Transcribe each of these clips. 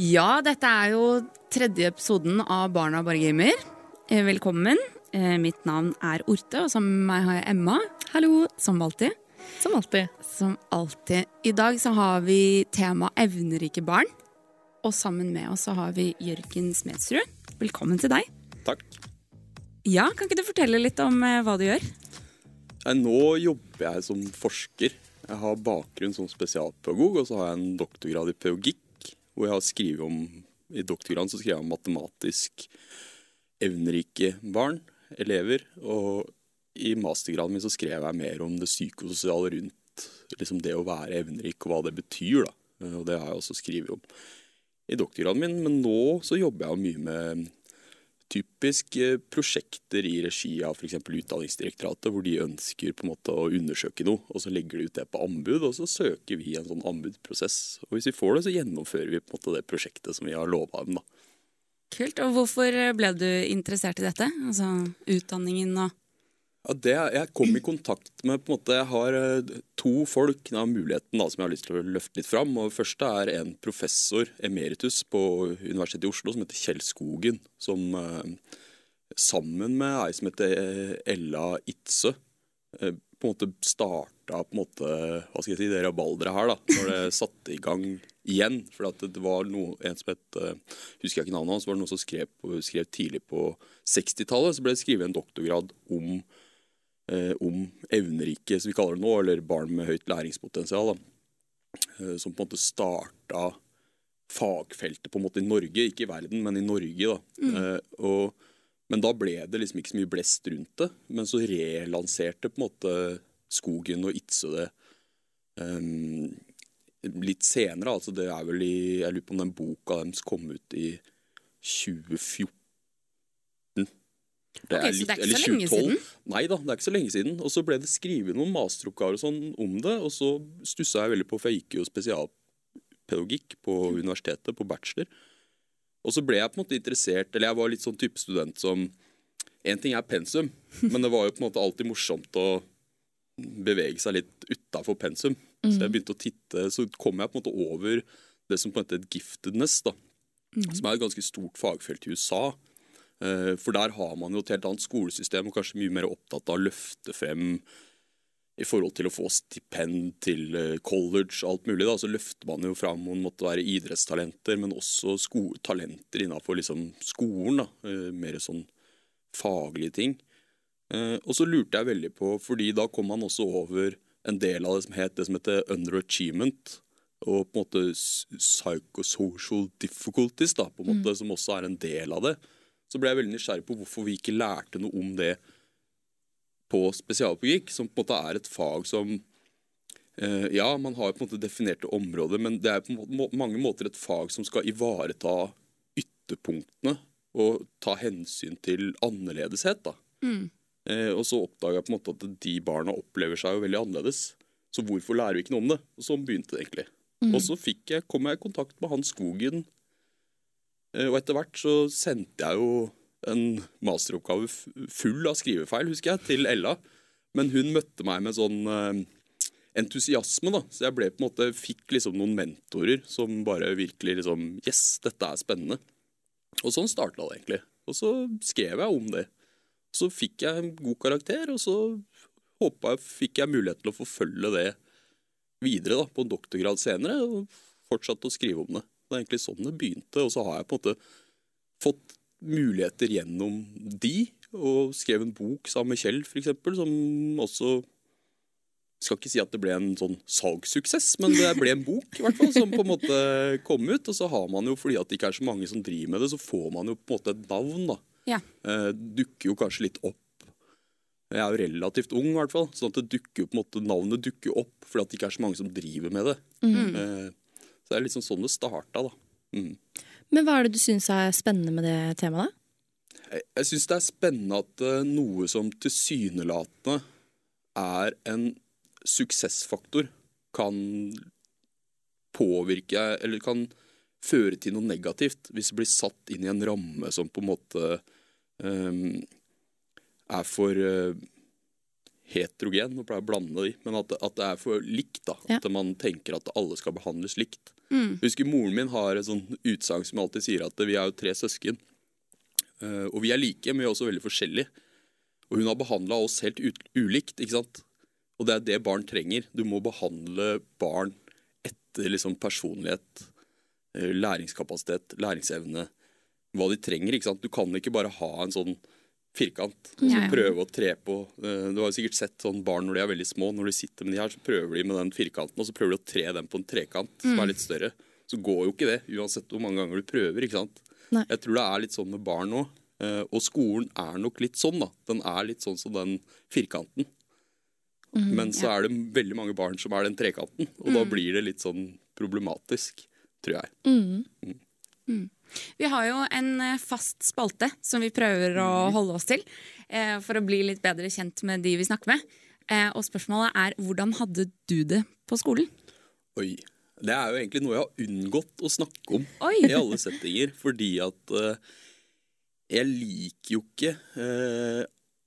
Ja, dette er jo tredje episoden av Barna bare gamer. Eh, Velkommen. Eh, Mitt navn er Orte, og sammen med meg har jeg Emma. Hallo. Som alltid. Som alltid. Som alltid. I dag så har vi tema evnerike barn. Og sammen med oss så har vi Jørgen Smedsrud. Velkommen til deg. Takk. Ja, Kan ikke du fortelle litt om eh, hva du gjør? Nå jobber jeg som forsker. Jeg har bakgrunn som spesialpedagog, og så har jeg en doktorgrad i pedagogikk, hvor jeg har skrevet om I doktorgraden så skrev jeg om matematisk evnerike barn, elever. Og i mastergraden min så skrev jeg mer om det psykososiale rundt liksom det å være evnerik, og hva det betyr. da. Og det har jeg også skrevet om i doktorgraden min, men nå så jobber jeg mye med typisk eh, prosjekter i regi av f.eks. Utdanningsdirektoratet, hvor de ønsker på en måte å undersøke noe, og så legger de ut det på anbud, og så søker vi en sånn anbudsprosess. Og hvis vi får det, så gjennomfører vi på en måte det prosjektet som vi har lova dem. da. Kult. Og hvorfor ble du interessert i dette? Altså utdanningen og Ja, det, jeg kom i kontakt med på en måte, Jeg har eh, to folk av muligheten da, som jeg har lyst til å løfte litt fram. og første er en professor emeritus på Universitetet i Oslo som heter Kjell Skogen. Som eh, sammen med ei som heter eh, Ella Itzøe på en måte starta på en måte, hva skal jeg si, det rabalderet her, da, når det satte i gang igjen. For det var noe, en som het husker jeg ikke navnet hans, var det noen som skrev, skrev tidlig på 60-tallet. Så ble det skrevet en doktorgrad om om evnerike, som vi kaller det nå, eller barn med høyt læringspotensial. Da. Eh, som på en måte starta fagfeltet på en måte i Norge, ikke i verden, men i Norge. da. Eh, og, men da ble det liksom ikke så mye blest rundt det. Men så relanserte på en måte Skogen og Itse det um, litt senere. altså det er vel i, Jeg lurer på om den boka deres kom ut i 2014. Det Ok, så det er ikke så lenge siden? Nei da, det er ikke så lenge siden. Og så ble det skrevet noen masteroppgaver og sånn om det, og så stussa jeg veldig på, for jeg gikk jo spesialpedagogikk på universitetet, på bachelor. Og så ble jeg på en måte interessert, eller jeg var litt sånn type student som En ting er pensum, men det var jo på en måte alltid morsomt å bevege seg litt utafor pensum. Så jeg begynte å titte, så kom jeg på en måte over det som på en måte het giftedness, da. Som er et ganske stort fagfelt i USA. Eh, For der har man jo et helt annet skolesystem og kanskje mye mer opptatt av å løfte frem i forhold til å få stipend til eh, college og alt mulig. da, Så løfter man jo fram om måtte være idrettstalenter, men også talenter innenfor liksom skolen. da, eh, Mer sånn faglige ting. Og så lurte jeg veldig på, fordi da kom man også over en del av det som het det som heter underachievement. Og på en måte psychosocial difficulties, da, på en måte, som også er en del av det. Så ble jeg veldig nysgjerrig på hvorfor vi ikke lærte noe om det på spesialpedagogikk, som på en måte er et fag som eh, Ja, man har på en måte definerte områder, men det er på mange måter et fag som skal ivareta ytterpunktene og ta hensyn til annerledeshet. da. Eh, og så oppdaga jeg på en måte at de barna opplever seg jo veldig annerledes. Så hvorfor lærer vi ikke noe om det? Og sånn begynte det egentlig. Og så fikk jeg, kom jeg i kontakt med han Skogen, og etter hvert så sendte jeg jo en masteroppgave full av skrivefeil, husker jeg, til Ella. Men hun møtte meg med sånn eh, entusiasme, da. Så jeg ble på en måte, fikk liksom noen mentorer som bare virkelig liksom Yes, dette er spennende. Og sånn starta det egentlig. Og så skrev jeg om det. Så fikk jeg en god karakter, og så håpa jeg fikk jeg mulighet til å forfølge det videre da, på en doktorgrad senere, og fortsatte å skrive om det. Det er egentlig sånn det begynte, og så har jeg på en måte fått muligheter gjennom de, og skrev en bok sammen med Kjell, eksempel, som også skal ikke si at det ble en sånn salgssuksess, men det ble en bok i hvert fall, som på en måte kom ut. Og så har man jo, fordi at det ikke er så mange som driver med det, så får man jo på en måte et navn. da. Ja. Eh, dukker jo kanskje litt opp. Jeg er jo relativt ung, i hvert fall, sånn at det dukker jo på en måte, navnet dukker opp fordi at det ikke er så mange som driver med det. Eh, så det er liksom sånn det starta, da. Mm. Men hva er det du syns er spennende med det temaet? da? Jeg, jeg syns det er spennende at eh, noe som tilsynelatende er en suksessfaktor, kan påvirke eller kan føre til noe negativt hvis det blir satt inn i en ramme som på en måte um, er for uh, heterogen, nå pleier jeg å blande de, men at, at det er for likt. da, Ja. At man tenker at alle skal behandles likt. Mm. Husker Moren min har et sånn utsagn som alltid sier at vi er jo tre søsken. Eh, og vi er like, men vi er også veldig forskjellige. Og hun har behandla oss helt ulikt. ikke sant? Og det er det barn trenger. Du må behandle barn etter liksom personlighet, eh, læringskapasitet, læringsevne, hva de trenger. ikke sant? Du kan ikke bare ha en sånn firkant og så Ja, ja. prøve å tre på. Eh, Du har jo sikkert sett sånn barn når de er veldig små. Når de sitter med de her, så prøver de med den firkanten, og så prøver de å tre den på en trekant som er litt større. Så går jo ikke det, uansett hvor mange ganger du prøver. ikke sant? Nei. Jeg tror det er litt sånn med barn nå. eh, Og skolen er nok litt sånn, da. Den er litt sånn som den firkanten. Men så er det veldig mange barn som er den trekanten, og da blir det litt sånn problematisk, tror jeg. Mm. Vi har jo en eh, fast spalte som vi prøver å holde oss til eh, for å bli litt bedre kjent med de vi snakker med. Eh, og spørsmålet er hvordan hadde du det på skolen? Oi. Det er jo egentlig noe jeg har unngått å snakke om Oi! i alle settinger, fordi at eh, jeg liker jo ikke eh,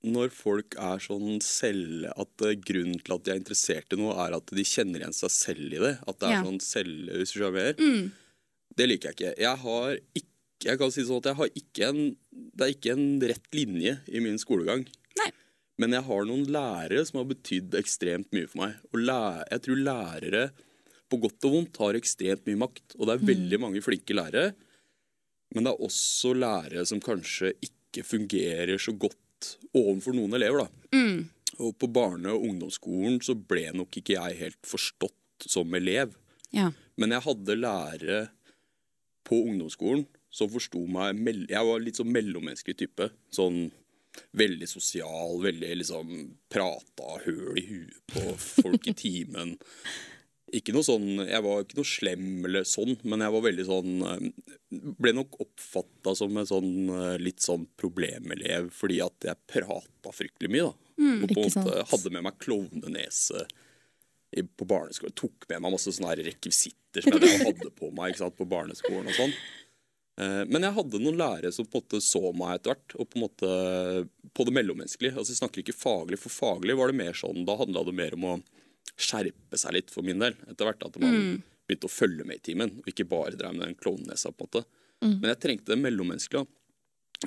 når folk er sånn selv At eh, grunnen til at de er interessert i noe, er at de kjenner igjen seg selv i det. At det er Ja. sånn selv... Hvis du skjønner? Mm. Det liker jeg ikke. Jeg har ikke jeg kan si sånn at jeg har ikke en, Det er ikke en rett linje i min skolegang. Nei. Men jeg har noen lærere som har betydd ekstremt mye for meg. Og læ jeg tror lærere, på godt og vondt, har ekstremt mye makt. Og det er veldig mange flinke lærere. Men det er også lærere som kanskje ikke fungerer så godt overfor noen elever. da. Mm. Og på barne- og ungdomsskolen så ble nok ikke jeg helt forstått som elev. Ja. Men jeg hadde lærere på ungdomsskolen som forsto meg Jeg var litt sånn mellommenneskelig type. Sånn veldig sosial, veldig liksom Prata høl i huet på folk i timen. Ikke noe sånn, Jeg var ikke noe slem eller sånn, men jeg var veldig sånn eh, Ble nok oppfatta som en sånn eh, litt sånn problemelev fordi at jeg prata fryktelig mye. da. og på en sant. måte hadde med meg klovnenese på barneskolen. Tok med meg masse sånne rekvisitter som jeg hadde på meg sant, på barneskolen. og sånn. Eh, Men jeg hadde noen lærere som på en måte så meg etter hvert, og på en måte på det mellommenneskelige. Altså Jeg snakker ikke faglig, for faglig var det mer sånn, da handla det mer om å skjerpe seg litt for min del. Etter hvert at man begynte å følge med i timen, og ikke bare drev med den klovnenesa. på en måte. Men jeg trengte det mellommenneskelige.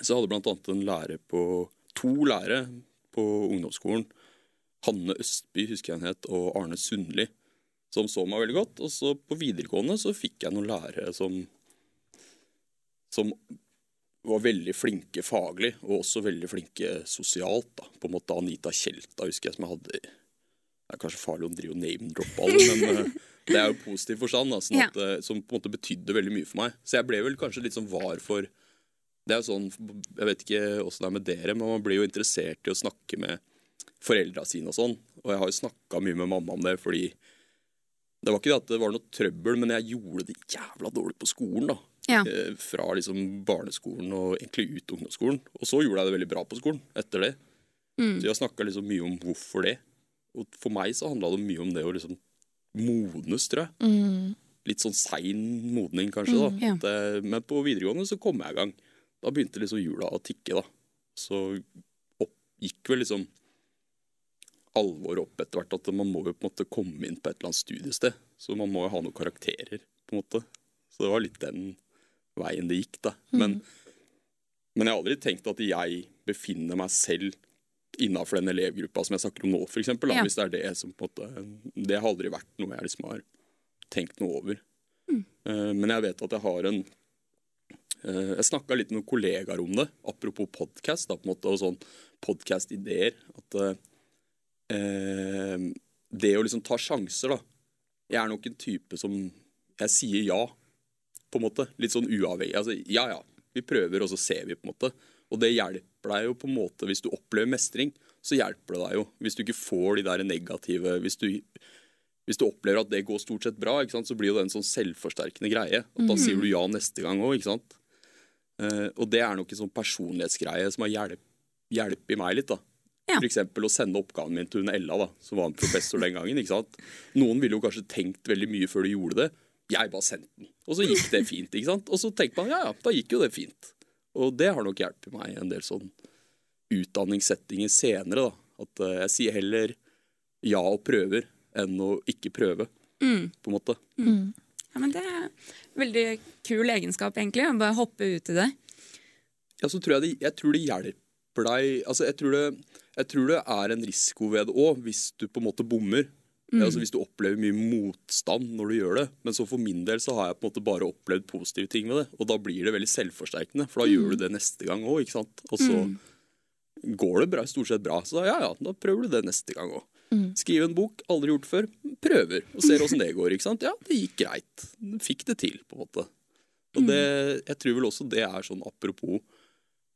Så jeg hadde annet en lærer på, to lærere på ungdomsskolen. Hanne Østby husker jeg han het, og Arne Sundli, som så meg veldig godt. Og så på videregående så fikk jeg noen lærere som som var veldig flinke faglig, og også veldig flinke sosialt. da. På en måte Anita Tjelta husker jeg som jeg hadde Det er kanskje farlig å drive og name-droppe alle, men eh, det er jo positiv forstand, da, sånn at, ja. som på en måte betydde veldig mye for meg. Så jeg ble vel kanskje litt sånn var for Det er jo sånn, Jeg vet ikke åssen det er med dere, men man blir jo interessert i å snakke med foreldra sine og sånn. Og jeg har jo snakka mye med mamma om det, fordi det var ikke det at det var noe trøbbel, men jeg gjorde det jævla dårlig på skolen, da. Ja. Eh, Fra liksom barneskolen og egentlig ut ungdomsskolen. Og så gjorde jeg det veldig bra på skolen etter det. Så jeg snakka liksom mye om hvorfor det. Og for meg så handla det mye om det å liksom modnes, tror jeg. Mm. Litt sånn sein modning, kanskje. da. ja. At, eh, men på videregående så kom jeg i gang. Da begynte liksom hjula å tikke, da. Så opp, gikk vel liksom alvoret opp etter hvert. At man må jo på en måte komme inn på et eller annet studiested. Så man må jo ha noen karakterer, på en måte. Så det var litt den veien det gikk, da. Men, men jeg har aldri tenkt at jeg befinner meg selv innafor den elevgruppa som jeg snakker om nå, for eksempel, Ja. Hvis det er det som på en måte Det har aldri vært noe jeg liksom har tenkt noe over. Eh, Men jeg vet at jeg har en eh, Jeg snakka litt med noen kollegaer om det, apropos podkast, og sånn podkast-ideer. At eh, eh, det å liksom ta sjanser, da Jeg er nok en type som Jeg sier ja, på en måte. Litt sånn uavhengig. Altså, ja ja, vi prøver, og så ser vi, på en måte. Og det hjelper deg jo på en måte hvis du opplever mestring. Så hjelper det deg jo. Hvis du ikke får de der negative Hvis du, hvis du opplever at det går stort sett bra, så blir jo det en sånn selvforsterkende greie. At da sier du ja neste gang òg, ikke sant. Uh, og det er nok en sånn personlighetsgreie som har hjulpet meg litt. da. Ja. Eksempel å sende oppgaven min til hun Ella, da, som var en professor den gangen. ikke sant? Noen ville jo kanskje tenkt veldig mye før de gjorde det. Jeg bare sendte den, og så gikk det fint. ikke sant? Og så tenkte man ja, ja, da gikk jo det fint. Og det har nok hjulpet meg i en del sånn utdanningssettinger senere. da. At eh, jeg sier heller ja og prøver enn å ikke prøve, Mm. på en måte. Ja, men Det er veldig kul egenskap, egentlig. Å bare hoppe ut i det. Ja, så tror jeg, det, jeg tror det hjelper deg altså jeg, tror det, jeg tror det er en risiko ved det òg, hvis du på en måte bommer. Mm. Altså Hvis du opplever mye motstand når du gjør det. Men så for min del så har jeg på en måte bare opplevd positive ting med det. Og da blir det veldig selvforsterkende, for da gjør du det neste gang òg. Og så går det bra, stort sett bra. Så da, ja ja, da prøver du det neste gang òg. Skrive en bok, aldri gjort før. Prøver og ser åssen det går. ikke sant? Ja, det gikk greit. Fikk det til, på en måte. Og det, jeg tror vel også det er sånn apropos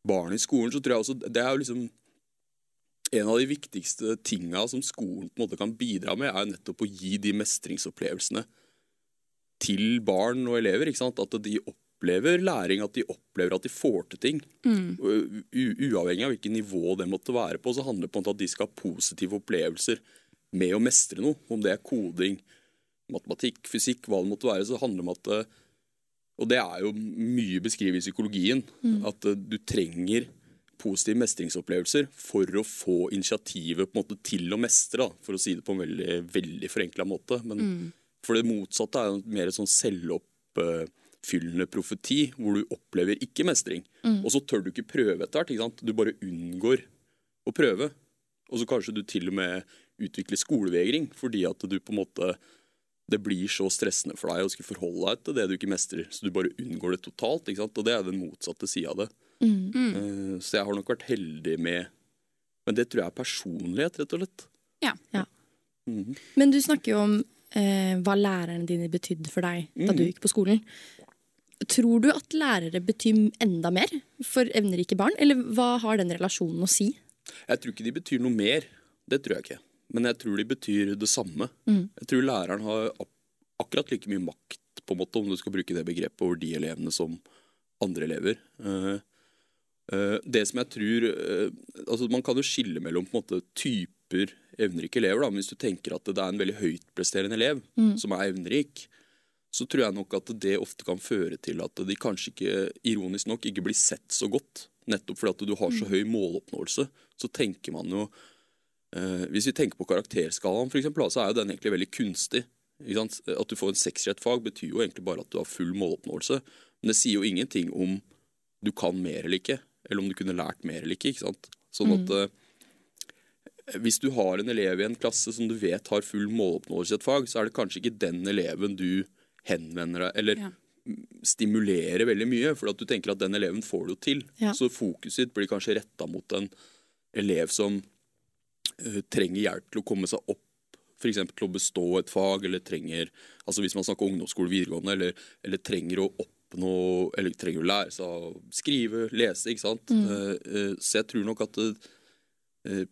barn i skolen, så tror jeg også det er jo liksom en av de viktigste tinga som skolen på en måte kan bidra med, er nettopp å gi de mestringsopplevelsene til barn og elever. ikke sant? At de opplever læring, at de opplever at de får til ting. Mm. uavhengig av hvilket nivå det måtte være på, så handler det på at de skal ha positive opplevelser med å mestre noe. Om det er koding, matematikk, fysikk, hva det måtte være, så handler det om at eh, Og det er jo mye beskrevet i psykologien, at eh, du trenger positive mestringsopplevelser for å få initiativet på en måte til å mestre, da, for å si det på en veldig, veldig forenkla måte. Men for det motsatte er jo mer sånn selvoppfyllende profeti, hvor du opplever ikke mestring. Og så tør du ikke prøve etter hvert. ikke sant? Du bare unngår å prøve. Og så kanskje du til og med utvikler skolevegring fordi at du på en måte det blir så stressende for deg å skulle forholde deg til det du ikke mestrer. Så du bare unngår det totalt. ikke sant? Og det er den motsatte sida av det. Eh, Så jeg har nok vært heldig med Men det tror jeg er personlighet, rett og slett. Ja. Ja. Mhm. Men du snakker jo om uh, hva lærerne dine betydde for deg da du Mm. gikk på skolen. Tror du at lærere betyr enda mer for evnerike barn, eller hva har den relasjonen å si? Jeg tror ikke de betyr noe mer. Det tror jeg ikke. Men jeg tror de betyr det samme. Mm. Jeg tror læreren har akkurat like mye makt, på en måte, om du skal bruke det begrepet, over de elevene som andre elever. Eh, eh, det som jeg tror eh, altså Man kan jo skille mellom på en måte typer evnerike elever. Da. Men hvis du tenker at det er en veldig høytpresterende elev som er evnerik, så tror jeg nok at det ofte kan føre til at de kanskje ikke, ironisk nok, ikke blir sett så godt. Nettopp fordi at du har så høy måloppnåelse. Så tenker man jo Hvis vi tenker på karakterskalaen, for eksempel, så er jo den egentlig veldig kunstig. Ikke sant? At du får en sekser i et fag, betyr jo egentlig bare at du har full måloppnåelse. Men det sier jo ingenting om du kan mer eller ikke, eller om du kunne lært mer eller ikke. ikke sant? Sånn at eh, hvis du har en elev i en klasse som du vet har full måloppnåelse i et fag, så er det kanskje ikke den eleven du henvender deg eller Ja. stimulerer veldig mye, for at du tenker at den eleven får det jo til. Ja. Så fokuset blir kanskje retta mot en elev som eh, trenger hjelp til å komme seg opp, f.eks. til å bestå et fag, eller trenger altså hvis man snakker ungdomsskole, videregående, eller, eller trenger å oppnå eller trenger å lære seg å skrive, lese, ikke sant. Eh, eh, så jeg tror nok at eh,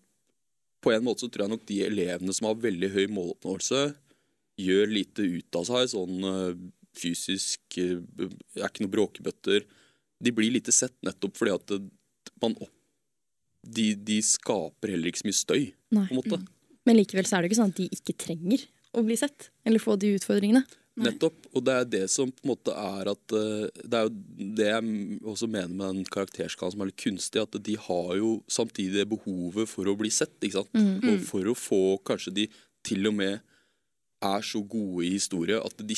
på en måte så tror jeg nok de elevene som har veldig høy måloppnåelse, gjør lite ut av seg sånn eh, fysisk eh, Er ikke noen bråkebøtter. De blir lite sett nettopp fordi at man opp, de, de skaper heller ikke så mye støy, Nei. på en måte. Men likevel så er det ikke sånn at de ikke trenger å bli sett, eller få de utfordringene. Nei. Nettopp. Og det er det som på en måte er at eh, Det er jo det jeg også mener med den karakterskalaen som er litt kunstig, at de har jo samtidig det behovet for å bli sett, ikke sant. Og for å få kanskje de til og med er så gode i historie at de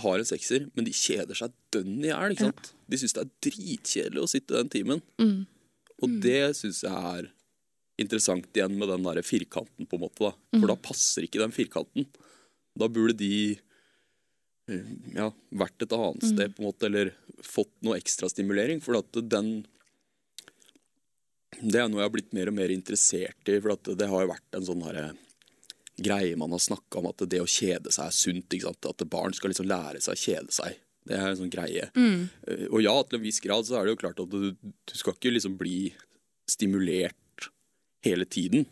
har en sekser, men de kjeder seg dønn i hjel. sant? De syns det er dritkjedelig å sitte den timen. Mm. Og det syns jeg er interessant igjen med den der firkanten, på en måte. da. For da passer ikke den firkanten. Da burde de eh, ja, vært et annet sted, på en måte, eller fått noe ekstra stimulering. For at den Det er noe jeg har blitt mer og mer interessert i. For at det har jo vært en sånn herre greie man har snakka om, at det å kjede seg er sunt. At barn skal liksom lære seg å kjede seg. Det er en sånn greie. Mm. Og ja, til en viss grad så er det jo klart at du, du skal ikke liksom bli stimulert hele tiden.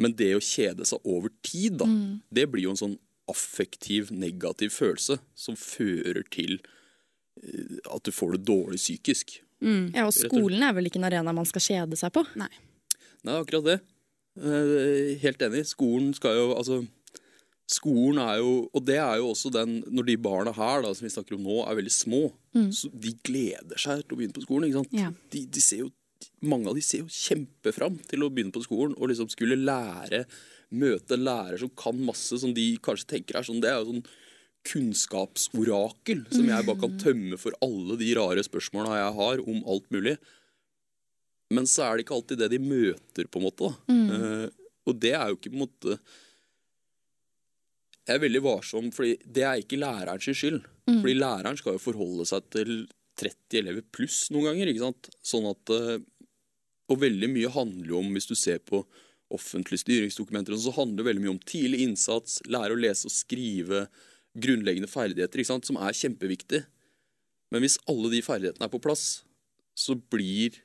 Men det å kjede seg over tid, da, det blir jo en sånn affektiv, negativ følelse som fører til eh, at du får det dårlig psykisk. Ja, og skolen er vel ikke en arena man skal kjede seg på? Nei. Nei, akkurat det. Eh, Helt enig. Skolen skal jo Altså, skolen er jo Og det er jo også den Når de barna her da, som vi snakker om nå, er veldig små, så de gleder seg til å begynne på skolen. ikke sant? Ja. De, de ser jo mange av de ser jo kjempefram til å begynne på skolen og liksom skulle lære, møte en lærer som kan masse, som de kanskje tenker er sånn Det er jo sånn kunnskapsorakel som jeg bare kan tømme for alle de rare spørsmåla jeg har om alt mulig. Men så er det ikke alltid det de møter, på en måte. Da. Uh, og det er jo ikke på en måte Jeg er veldig varsom, fordi det er ikke lærerens skyld. Fordi læreren skal jo forholde seg til 30 elever pluss noen ganger. ikke sant? Sånn at eh, Og veldig mye handler jo om, hvis du ser på offentlige styringsdokumenter, så handler det veldig mye om tidlig innsats, lære å lese og skrive, grunnleggende ferdigheter, ikke sant? som er kjempeviktig. Men hvis alle de ferdighetene er på plass, så blir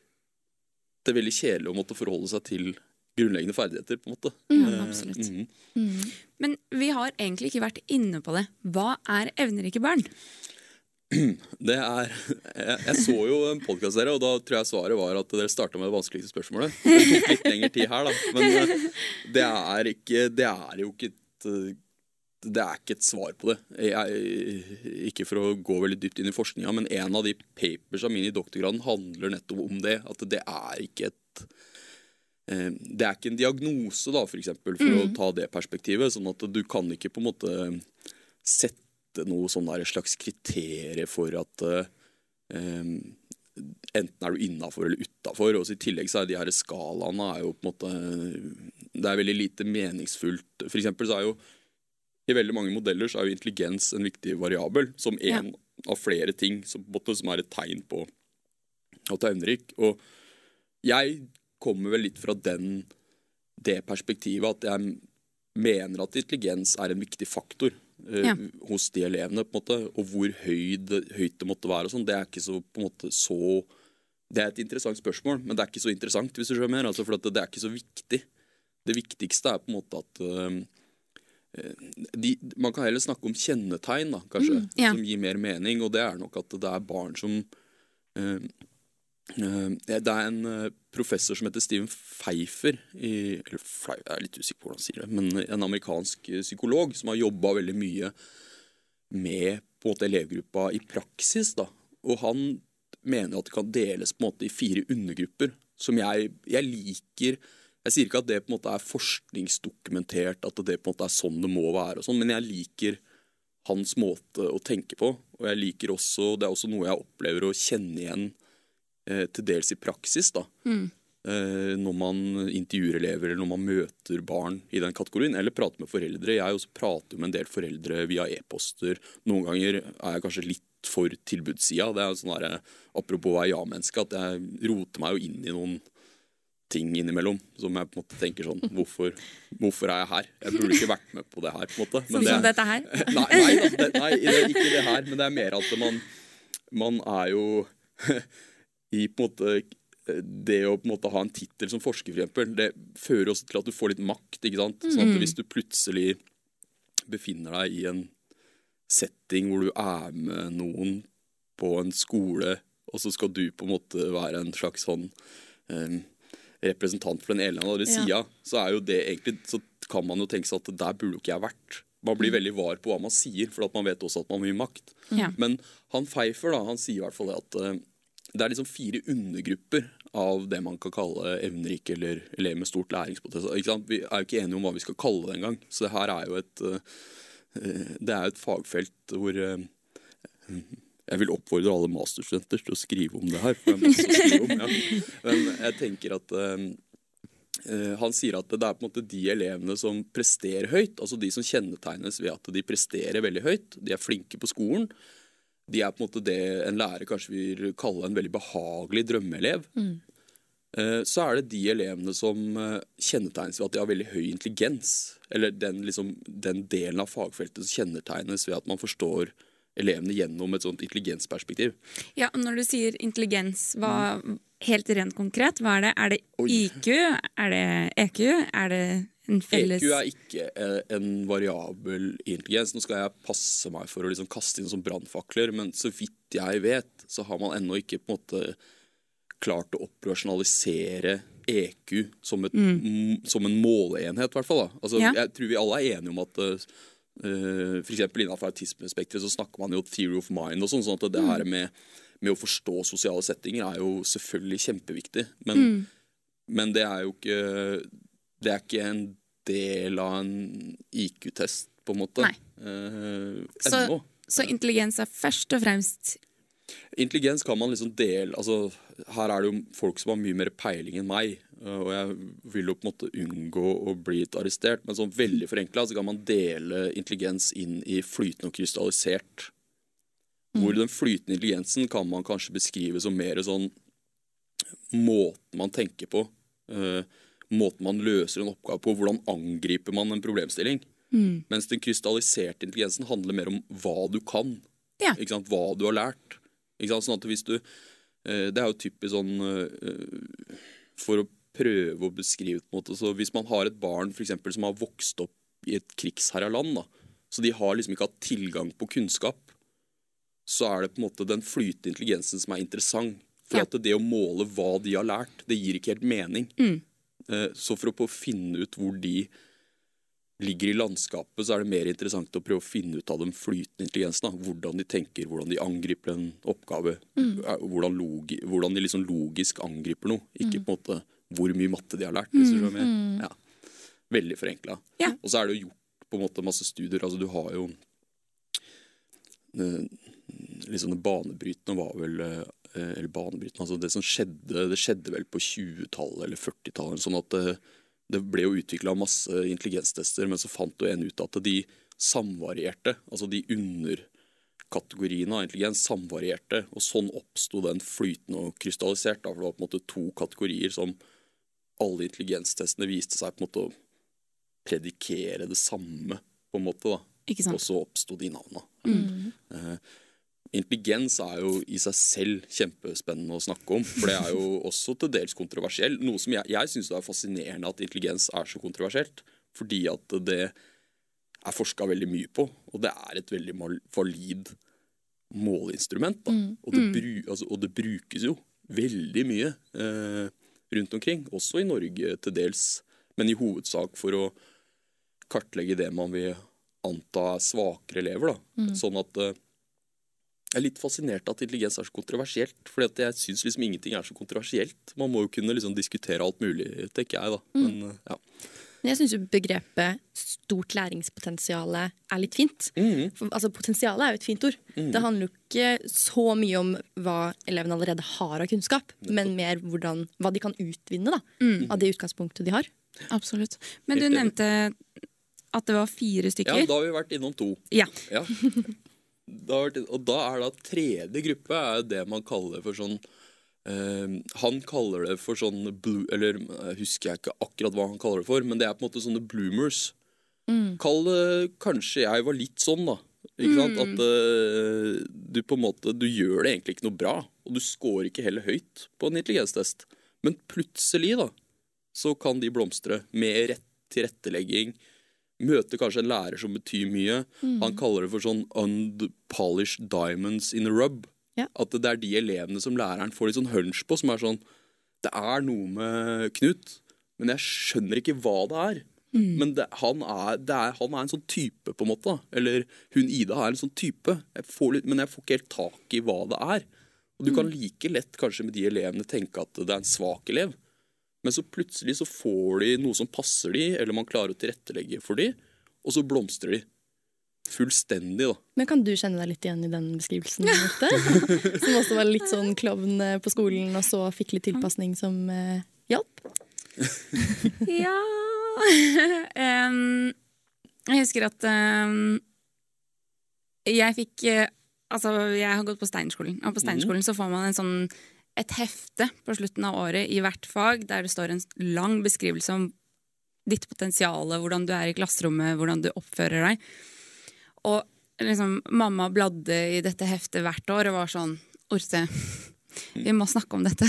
det veldig kjedelig å måtte forholde seg til grunnleggende ferdigheter, på en måte. Ja, absolutt. Mhm. Men vi har egentlig ikke vært inne på det. Hva er evnerike barn? Det er Jeg, jeg så jo en podkast dere, og da tror jeg svaret var at dere starta med det vanskeligste spørsmålet. Det tok litt lengre tid her, da. Men eh, det er ikke Det er jo ikke et eh, det er ikke et svar på det. Jeg, ikke for å gå veldig dypt inn i forskninga, men en av de papersa mine i doktorgraden handler nettopp om det. At det er ikke et eh, Det er ikke en diagnose, da, for eksempel, for å ta det perspektivet. Sånn at du kan ikke på en måte sette noe sånn der slags kriterier for at eh, enten er du innafor eller utafor. I tillegg så er de her skalaene er jo på en måte Det er veldig lite meningsfullt. For eksempel så er jo i veldig mange modeller så er jo intelligens en viktig variabel, som en av flere ting som, som er et tegn på at du er evnerik. Og jeg kommer vel litt fra den, det perspektivet at jeg mener at intelligens er en viktig faktor uh, Ja. hos de elevene. på en måte, Og hvor høy det, høyt det måtte være. og sånn, Det er ikke så, på en måte, så Det er et interessant spørsmål, men det er ikke så interessant, hvis du skjønner. Altså, for det er ikke så viktig. Det viktigste er på en måte at uh, de, man kan heller snakke om kjennetegn, da, kanskje, ja. som gir mer mening. Og det er nok at det er barn som eh, Det er en eh, professor som heter Steven Pfeiffer i, eller Pfeiffer, Jeg er litt usikker på hvordan han sier det, men en amerikansk eh, psykolog som har jobba veldig mye med på en måte elevgruppa i praksis. da, Og han mener at det kan deles på en måte i fire undergrupper, som jeg, jeg liker jeg sier ikke at det på en måte er forskningsdokumentert, at det på en måte er sånn det må være, og sånn, men jeg liker hans måte å tenke på. Og jeg liker også, det er også noe jeg opplever å kjenne igjen eh, til dels i praksis. da. Mm. når man intervjuer elever eller når man møter barn i den kategorien, eller prater med foreldre. Jeg også prater med en del foreldre via e-poster. Noen ganger er jeg kanskje litt for tilbudssida. Det er sånn der, apropos å være ja-menneske, at jeg roter meg jo inn i noen ting innimellom som jeg på en måte tenker sånn Hvorfor, hvorfor er jeg her? Jeg burde ikke vært med på det her. på en måte. Men Sånn det- som dette her. Nei, nei, nei, det, nei er ikke det her, men det er mer at man, man er jo i på en måte det å på en måte ha en tittel som forsker, for eksempel, det fører også til at du får litt makt. ikke sant? Sånn at Hvis du plutselig befinner deg i en setting hvor du er med noen på en skole, og så skal du på en måte være en slags sånn um, representant for den ene eller andre Ja. så er jo det egentlig Så kan man jo tenke seg at der burde jo ikke jeg vært. Man blir veldig var på hva man sier, for at man vet også at man har mye makt. Ja. Men han Pfeiffer da, han sier i hvert fall det at eh, det er liksom fire undergrupper av det man kan kalle evnerike eller elever med stort læringspotensial. Vi er jo ikke enige om hva vi skal kalle det engang. Så det her er jo et eh, eh, Det er et fagfelt hvor eh, jeg vil oppfordre alle masterstudenter til å skrive om det her. For det er om, ja. Men jeg tenker at Han sier at det er på en måte de elevene som presterer høyt, altså de som kjennetegnes ved at de presterer veldig høyt, de er flinke på skolen. De er på en måte det en lærer kanskje vil kalle en veldig behagelig drømmeelev. Mm. Så er det de elevene som eh, kjennetegnes ved at de har veldig høy intelligens. Eller den, liksom, den delen av fagfeltet som kjennetegnes ved at man forstår elevene gjennom et sånt intelligensperspektiv. Ja, Når du sier intelligens, hva, helt rent konkret, hva er det? Er det IQ? Er det EQ? Er det en felles EQ er ikke eh, en variabel intelligens. Nå skal jeg passe meg for å liksom kaste inn som brannfakler, men så vidt jeg vet, så har man ennå ikke på en måte klart å operasjonalisere EQ som, et, mm. som en måleenhet, i hvert fall. Altså, Ja. Jeg tror vi alle er enige om at uh, for eksempel Innenfor autismespekteret så snakker man jo theory of mind. og sånn, sånn at det her med, med å forstå sosiale settinger er jo selvfølgelig kjempeviktig. Men, men det er jo ikke Det er ikke en del av en IQ-test, på en måte. Eh, Så, så intelligens er først og fremst Intelligens kan man liksom dele altså, Her er det jo folk som har mye mer peiling enn meg. eh, Og jeg vil jo på en måte unngå å bli arrestert. Men sånn veldig forenkla så kan man dele intelligens inn i flytende og krystallisert. Hvor den flytende intelligensen kan man kanskje beskrive som mer sånn måten man tenker på. Uh, måten man løser en oppgave på. Hvordan angriper man en problemstilling. Mens den krystalliserte intelligensen handler mer om hva du kan. Ja. Hva du har lært. Sånn at hvis du uh, Det er jo typisk sånn uh, For å prøve å beskrive på en måte Så Hvis man har et barn for eksempel, som har vokst opp i et krigsherja land, da, så de har liksom ikke hatt tilgang på kunnskap, så er det på en måte den flytende intelligensen som er interessant. For Ja. at det å måle hva de har lært, det gir ikke helt mening. Mm. Eh, Så for å på finne ut hvor de ligger i landskapet, så er det mer interessant å prøve å finne ut av den flytende intelligensen. Da. Hvordan de tenker, hvordan de angriper en oppgave. Mm. Hvordan, logi, hvordan de liksom logisk angriper noe. Ikke på en måte hvor mye matte de har lært. Hvis du skjønner mener. Ja. Veldig forenkla. Ja. Og så er det jo gjort på en måte masse studier. Altså du har jo eh, liksom det banebrytende var vel eh, Eller banebrytende, altså det som skjedde Det skjedde vel på 20-tallet eller 40-tallet. Sånn at det, det ble jo utvikla masse intelligenstester, men så fant jo en ut at de samvarierte. Altså de underkategoriene av intelligens samvarierte. Og sånn oppsto den flytende og krystallisert. Da, for det var på en måte to kategorier som alle intelligenstestene viste seg på en måte å predikere det samme, på en måte. da. Og så oppsto de navna. Eh, intelligens er jo i seg selv kjempespennende å snakke om. For det er jo også til dels kontroversiell. Noe som jeg, jeg syns er fascinerende at intelligens er så kontroversielt. Fordi at det er forska veldig mye på, og det er et veldig valid måleinstrument. Da. Og, det bru, altså, og det brukes jo veldig mye eh, rundt omkring, også i Norge til dels, men i hovedsak for å kartlegge det man vil anta er svakere elever. Da. Sånn at eh, jeg er litt fascinert at intelligens er så kontroversielt. For jeg syns liksom ingenting er så kontroversielt. Man må jo kunne liksom diskutere alt mulig, tenker jeg. da. Men, eh, ja. Men jeg syns begrepet stort læringspotensial er litt fint. Mm. For, altså, Potensialet er jo et fint ord. Det handler jo ikke så mye om hva elevene allerede har av kunnskap, men mer hvordan, hva de kan utvinne da, av det utgangspunktet de har. Absolutt. Men du nevnte at det var fire stykker. ja, da har vi vært innom to. Ja. Ja. Da og da er da tredje gruppe er det man kaller for sånn Uh, Han kaller det for sånn blue, Eller jeg husker jeg ikke akkurat hva han kaller det for, men det er på en måte sånne bloomers. Kall det kanskje jeg var litt sånn, da. Ikke sant? At uh, du på en måte Du gjør det egentlig ikke noe bra, og du scorer ikke heller høyt på en intelligenstest. Men plutselig, da, så kan de blomstre med rett tilrettelegging. Møter kanskje en lærer som betyr mye. Han kaller det for sånn unpolished diamonds in a rub. Ja. At det er de elevene som læreren får litt sånn hunch på, som er sånn Det er noe med Knut, men jeg skjønner ikke hva det er. Men det, han, er, det er, han er en sånn type, på en måte. Eller hun Ida er en sånn type. Jeg får litt, men jeg får ikke helt tak i hva det er. Og du kan like lett kanskje med de elevene tenke at det er en svak elev. Men så plutselig så får de noe som passer de, eller man klarer å tilrettelegge for de, og så blomstrer de. Fullstendig, da. Men kan du kjenne deg litt igjen i den beskrivelsen? Ja. som også var litt sånn klovn eh, på skolen, og så fikk litt tilpasning som eh, hjalp? Ja um, Jeg husker at um, jeg fikk uh, Altså, jeg har gått på Steinerskolen, og på Steinerskolen så får man en sånn et hefte på slutten av året i hvert fag der det står en lang beskrivelse om ditt potensial, hvordan du er i klasserommet, hvordan du oppfører deg. Og liksom, mamma bladde i dette heftet hvert år og var sånn Orse, vi må snakke om dette.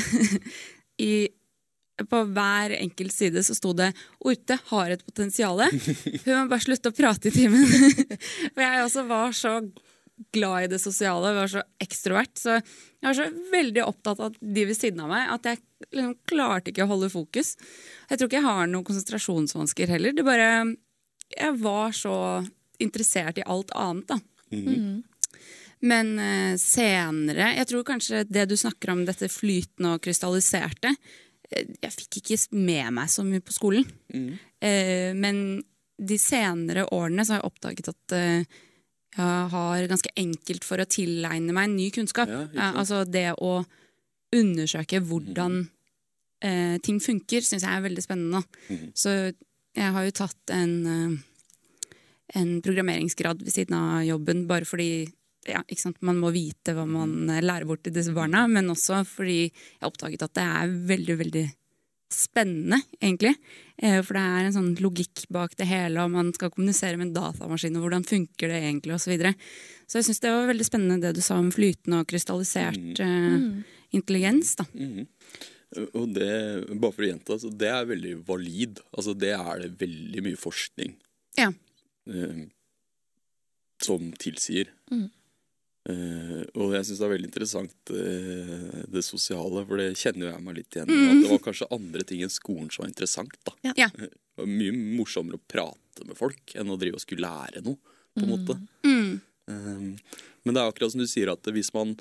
I på hver enkelt side så sto det 'Orte har et potensial'. Hun må bare slutte å prate i timen. For jeg også var så glad i det sosiale, var så ekstrovert. Så jeg var så veldig opptatt av de ved siden av meg at jeg liksom klarte ikke å holde fokus. Jeg tror ikke jeg har noen konsentrasjonsvansker heller. Det bare Jeg var så interessert i alt annet, da. Men uh, senere Jeg tror kanskje det du snakker om, dette flytende og krystalliserte eh, Jeg fikk ikke med meg så mye på skolen. Eh, men de senere årene så har jeg oppdaget at jeg har ganske enkelt for å tilegne meg ny kunnskap. Ja, altså det å undersøke hvordan eh, ting funker, syns jeg er veldig spennende. Mm. Så jeg har jo tatt en, eh, en programmeringsgrad ved siden av jobben bare fordi ja, man må vite hva man eh, lærer bort til disse barna, men også fordi jeg har oppdaget at det er veldig, veldig spennende, egentlig. Eh, For det er en sånn logikk bak det hele, og man skal kommunisere med en datamaskin, og hvordan funker det egentlig, osv. Så, videre. så jeg syns det var veldig spennende det du sa om flytende og krystallisert eh, intelligens. da. Mm. Og det, bare for å gjenta, så det er veldig valid. Altså, det er det veldig mye forskning Ja. uh, som tilsier. Mhm. Eh, og jeg syns det er veldig interessant uh, det sosiale, for det kjenner jo jeg meg litt igjen i. At det var kanskje andre ting enn skolen som var interessant. da. Ja. Ja. Det var mye morsommere å prate med folk enn å drive og skulle lære noe. på en måte. Mm. Um, Men det er akkurat som du sier at hvis man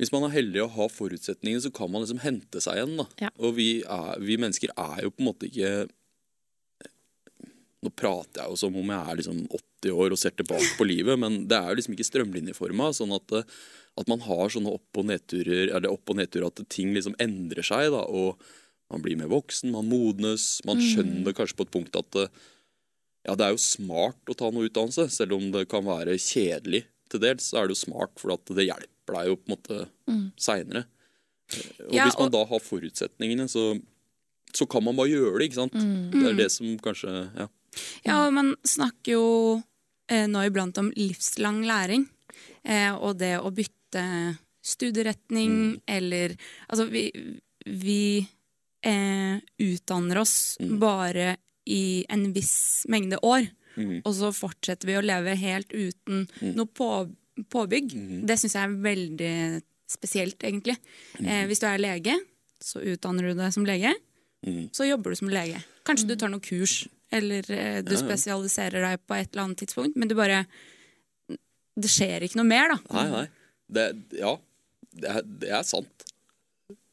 hvis man er heldig og har forutsetninger, så kan man liksom hente seg igjen. da. Ja. Og vi, er, vi mennesker er jo på en måte ikke Nå prater jeg jo som om jeg er liksom 80 år og ser tilbake på livet, men det er jo liksom ikke strømlinjeforma. Sånn at, eh, at man har sånne opp- og nedturer, eller opp og nedturer at ting liksom endrer seg. da, og Man blir mer voksen, man modnes, man skjønner kanskje på et punkt at eh, ja, det er jo smart å ta noe utdannelse, selv om det kan være kjedelig til dels. Så er det jo smart, for at det hjelper deg jo på en måte Mm. seinere. Og Ja, hvis man og- da har forutsetningene, så, så kan man bare gjøre det, ikke sant? Mm. Det er det som kanskje Ja. Ja, og man snakker jo eh, nå iblant om livslang læring. Eh, og det å bytte studieretning eller Altså, vi, vi eh, utdanner oss bare i en viss mengde år. mm. Og så fortsetter vi å leve helt uten noe på, påbygg. Det syns jeg er veldig spesielt, egentlig. Eh, hvis du er lege, så utdanner du deg som lege. Så jobber du som lege. Kanskje du tar noen kurs, eller eh, du spesialiserer deg på et eller annet tidspunkt, men du bare Det skjer ikke noe mer, da. Nei, nei. Det, ja, det er, det er sant.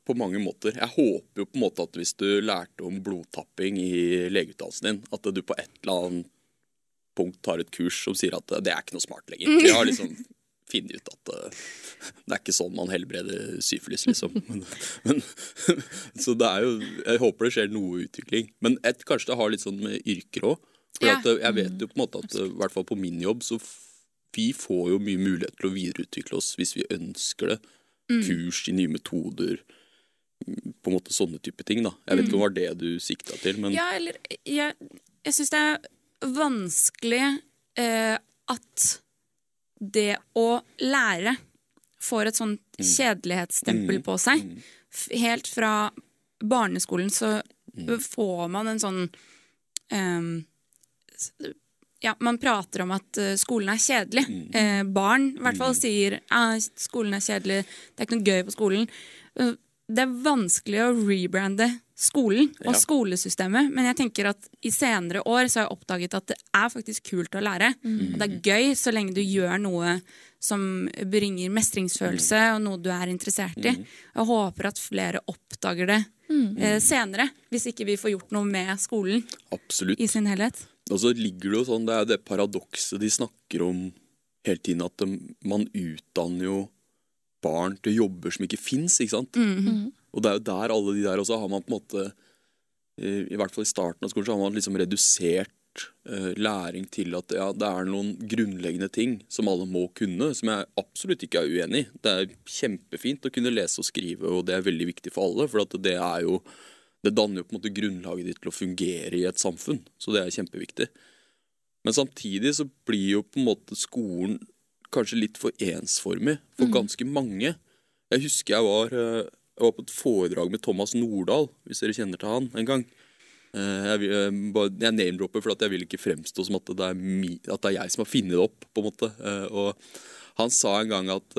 På mange måter. Jeg håper jo på en måte at hvis du lærte om blodtapping i legeutdannelsen din, at du på et eller annet punkt tar et kurs som sier at det er ikke noe smart lenger. Vi har liksom funnet ut at eh, det er ikke sånn man helbreder syfilis, liksom. Men, men, så det er jo Jeg håper det skjer noe utvikling. Men et, kanskje det har litt sånn med yrker òg. For Ja. at, eh, jeg vet jo på en måte at eh, i hvert fall på min jobb så vi får jo mye mulighet til å videreutvikle oss hvis vi ønsker det. Kurs i nye metoder. mm, På en måte sånne type ting. da. Jeg vet ikke om det var det du sikta til, men Ja, eller Jeg, jeg syns det er vanskelig eh, at det å lære får et sånt kjedelighetsstempel på seg. Helt fra barneskolen så får man en sånn um, ja, Man prater om at eh, skolen er kjedelig. Eh, barn i hvert fall sier at skolen er kjedelig, det er ikke noe gøy på skolen. Eh, det er vanskelig å rebrande skolen og Ja. skolesystemet, men jeg tenker at i senere år så har jeg oppdaget at det er faktisk kult å lære. Og det er gøy så lenge du gjør noe som bringer mestringsfølelse, og noe du er interessert i. Jeg håper at flere oppdager det eh, senere, hvis ikke vi får gjort noe med skolen absolutt. i sin helhet. Og så ligger det jo sånn, det er det paradokset de snakker om hele tiden, at man utdanner jo barn til jobber som ikke fins, ikke sant? Og det er jo der alle de der også har man på en måte I hvert fall i starten av skolen så har man liksom redusert uh, læring til at ja, det er noen grunnleggende ting som alle må kunne, som jeg absolutt ikke er uenig i. Det er kjempefint å kunne lese og skrive, og det er veldig viktig for alle. For at det er jo Det danner jo på en måte grunnlaget ditt til å fungere i et samfunn, så det er kjempeviktig. Men samtidig så blir jo på en måte skolen kanskje litt for ensformig for ganske mange. Jeg husker jeg var, eh, jeg var på et foredrag med Thomas Nordahl, hvis dere kjenner til han, en gang. Eh, Jeg, eh, jeg name-dropper for at jeg vil ikke fremstå som at det, er mi, at det er jeg som har funnet det opp. på en måte. Og han sa en gang at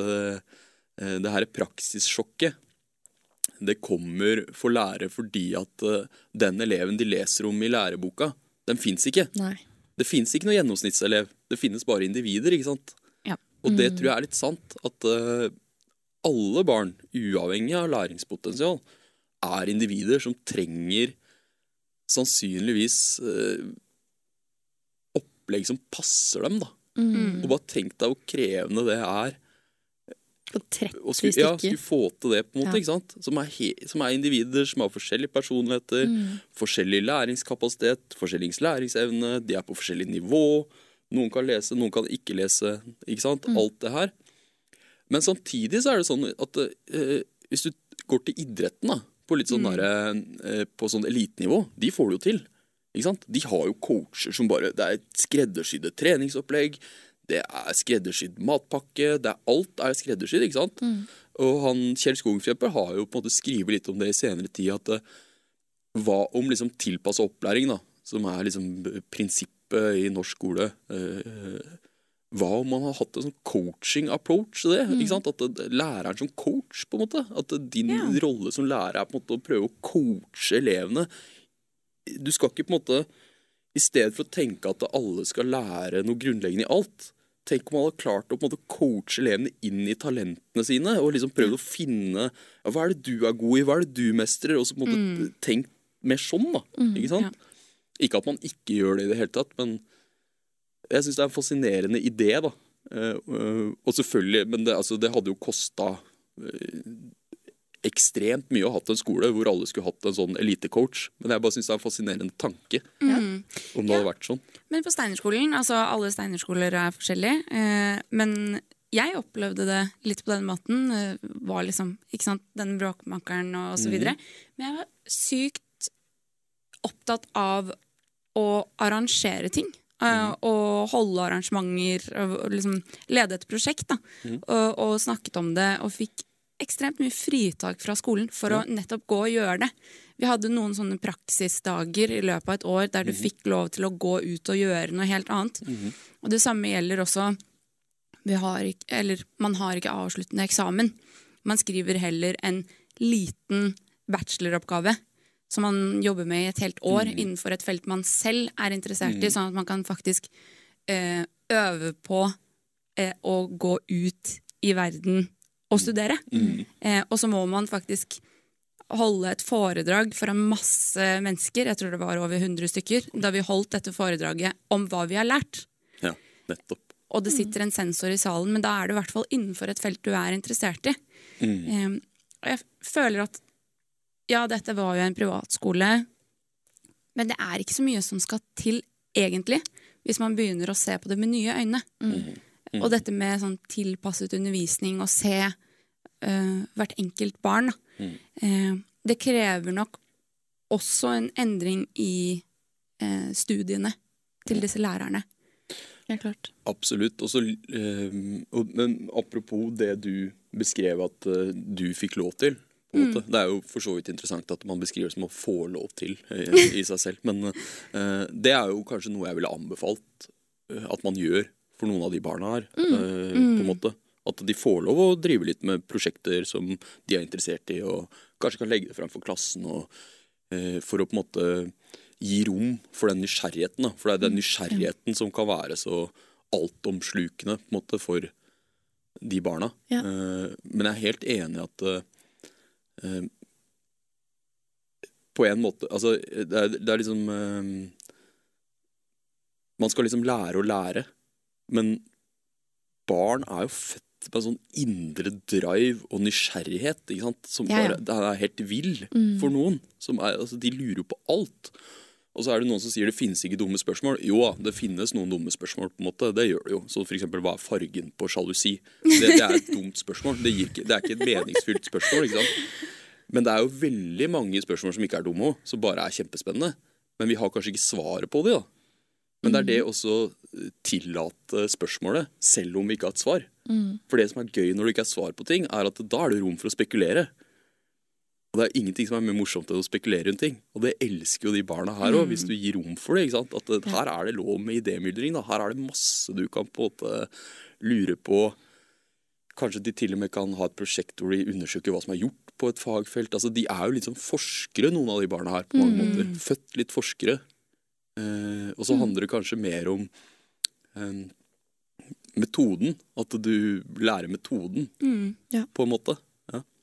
det her praksissjokket det kommer for lærere fordi at den eleven de leser om i læreboka, den fins ikke. Nei. Det fins ikke noen gjennomsnittselev. Det finnes bare individer. ikke sant? Og det tror jeg er litt sant. At eh, alle barn, uavhengig av læringspotensial, er individer som trenger sannsynligvis eh, opplegg som passer dem. da. Mm. Og bare tenk deg hvor krevende det er På 30 å skulle, ja, skulle få til det, på en måte. Ja. ikke sant? Som er, he, som er individer som har forskjellige personligheter, Mm. forskjellig læringskapasitet, forskjellig læringsevne, de er på forskjellig nivå. Noen kan lese, noen kan ikke lese. ikke sant? Mm. Alt det her. Men samtidig så er det sånn at eh, hvis du går til idretten, da, på litt sånn der, eh, på sånn elitenivå, de får det jo til. Ikke sant? De har jo coacher som bare Det er et skreddersydde treningsopplegg. Det er skreddersydd matpakke. Det er, alt er skreddersydd, ikke sant? Og han Kjell Skogenkjøper har jo på en måte skrevet litt om det i senere tid. At eh, hva om liksom tilpassa opplæring, da, som er liksom prinsippet i norsk skole eh, Hva om man har hatt en sånn coaching approach til det? ikke sant? At det, læreren som coach, på en måte. At det, din yeah. rolle som lærer er på en måte å prøve å coache elevene. Du skal ikke på en måte I stedet for å tenke at alle skal lære noe grunnleggende i alt, Tenk om man hadde klart å på en måte coache elevene inn i talentene sine. Og liksom prøvd å finne ja, hva er det du er god i, hva er det du mestrer? Og så på en måte tenkt mer sånn, da. ikke sant? Ikke at man ikke gjør det i det hele tatt, men jeg syns det er en fascinerende idé, da. Eh, eh, og selvfølgelig, men det, altså, det hadde jo kosta ekstremt mye å ha hatt en skole hvor alle skulle hatt en sånn elitecoach. Men jeg bare syns det er en fascinerende tanke Mm. om det hadde vært sånn. Men på Steinerskolen, altså alle Steinerskoler er forskjellige, eh, men jeg opplevde det litt på den måten. Eh, var liksom, ikke sant, den bråkmakeren og så videre. Men jeg var sykt opptatt av å arrangere ting. Mm. og holde arrangementer og, liksom lede et prosjekt. Da, og, og snakket om det og fikk ekstremt mye fritak fra skolen for å nettopp gå og gjøre det. Vi hadde noen sånne praksisdager i løpet av et år der du fikk lov til å gå ut og gjøre noe helt annet. Og det samme gjelder også vi har ikke, eller Man har ikke avsluttende eksamen. Man skriver heller en liten bacheloroppgave som man jobber med i et helt år innenfor et felt man selv er interessert i, sånn at man kan faktisk eh, øve på eh, å gå ut i verden og studere. Eh, og så må man faktisk holde et foredrag foran masse mennesker, jeg tror det var over 100 stykker, da vi holdt dette foredraget om hva vi har lært. Ja, nettopp. Og det sitter en sensor i salen, men da er du i hvert fall innenfor et felt du er interessert i. Eh, og jeg føler at ja, dette var jo en privatskole, men det er ikke så mye som skal til egentlig, hvis man begynner å se på det med nye øyne. Og dette med sånn tilpasset undervisning og se uh, hvert enkelt barn, da. Eh, det krever nok også en endring i eh, studiene til disse lærerne. Helt klart. Absolutt. Og så, eh, men apropos det du beskrev at du fikk lov til. Måte. Det er jo for så vidt interessant at man beskriver det som å få lov til eh, i seg selv. Men uh, det er jo kanskje noe jeg ville anbefalt uh, at man gjør for noen av de barna her. eh, på en måte. At de får lov å drive litt med prosjekter som de er interessert i, og kanskje kan legge det fram for klassen. Og, for å på en måte gi rom for den nysgjerrigheten. Da. For det er den nysgjerrigheten som kan være så altomslukende på en måte, for de barna. Ja. Men jeg er helt enig i at På en måte Altså, det er, det er liksom eh, Man skal liksom lære å lære, men barn er jo født med en sånn indre drive og nysgjerrighet ikke sant? som Ja, ja. det er helt vill for noen. Som er, altså, de lurer jo på alt. Og så er det noen som sier det finnes ikke dumme spørsmål. Jo da, det finnes noen dumme spørsmål. på en måte, Det gjør det jo. Så eksempel, hva er fargen på sjalusi? Det, det er et dumt spørsmål. Det, gir det er ikke et meningsfylt spørsmål. ikke sant? Men det er jo veldig mange spørsmål som ikke er dumme òg, som bare er kjempespennende. Men vi har kanskje ikke svaret på de da. Men det er det også eh, tillate spørsmålet, selv om vi ikke har et svar. For det som er gøy når det ikke er svar på ting, er at da er det rom for å spekulere. Og det er ingenting som er mer morsomt enn å spekulere rundt ting. Og det elsker jo de barna her òg, hvis du gir rom for det. ikke sant? At det, her er det lov med idémyldring. da. Her er det masse du kan på en måte lure på. Kanskje de til og med kan ha et prosjekt hvor de undersøker hva som er gjort på et fagfelt. Altså, De er jo litt sånn forskere, noen av de barna her, på mange måter. Født litt forskere. Eh, og så handler det kanskje mer om eh, metoden. At du lærer metoden, Mm. Ja. på en måte.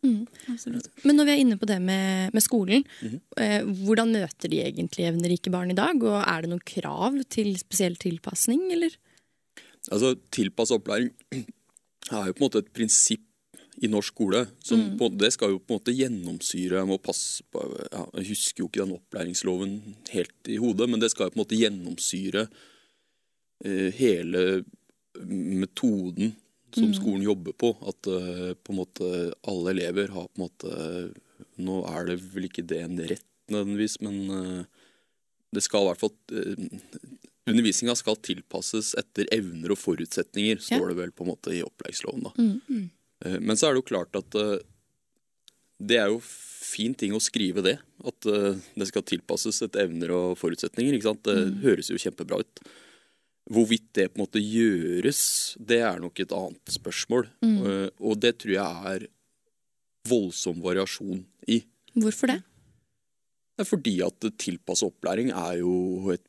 Ja. Men når vi er inne på det med, med skolen, Mhm. eh, hvordan møter de egentlig evnerike barn i dag? Og er det noen krav til spesiell tilpasning, eller? Altså, Tilpassa opplæring er jo på en måte et prinsipp i norsk skole. Som Mm. på, det skal jo på en måte gjennomsyre Jeg må passe på, jeg husker jo ikke den opplæringsloven helt i hodet, men det skal jo på en måte gjennomsyre eh, hele metoden som Mm. skolen jobber på. At uh, på en måte alle elever har på en måte Nå er det vel ikke det en rett nødvendigvis, men uh, det skal i hvert fall uh, Undervisninga skal tilpasses etter evner og forutsetninger, står Ja. det vel på en måte i opplæringsloven. da. Mm. Uh, Men så er det jo klart at eh, det er jo fin ting å skrive det. At eh, det skal tilpasses etter evner og forutsetninger. ikke sant? Det Mm. høres jo kjempebra ut. Hvorvidt det på en måte gjøres, det er nok et annet spørsmål. Mm. Uh, Og det tror jeg er voldsom variasjon i. Hvorfor det? Det er fordi at tilpasset opplæring er jo et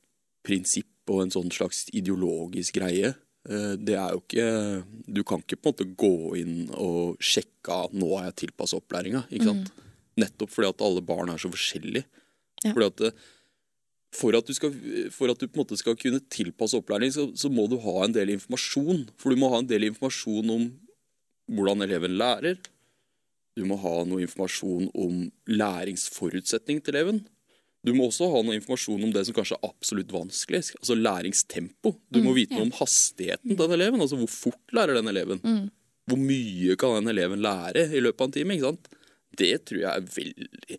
prinsipp og en sånn slags ideologisk greie. Eh, Det er jo ikke Du kan ikke på en måte gå inn og sjekke at nå er jeg tilpassa opplæringa. Mm. Nettopp fordi at alle barn er så forskjellige. Ja. Fordi at det, for, at du skal, for at du på en måte skal kunne tilpasse opplæring, så, så må du ha en del informasjon. For du må ha en del informasjon om hvordan eleven lærer. Du må ha noe informasjon om læringsforutsetning til eleven. Du må også ha noe informasjon om det som kanskje er absolutt vanskelig, altså læringstempo. Du må vite ja. noe om hastigheten til den eleven, altså hvor fort lærer den eleven. Mm. Hvor mye kan den eleven lære i løpet av en time? ikke sant? Det tror jeg er veldig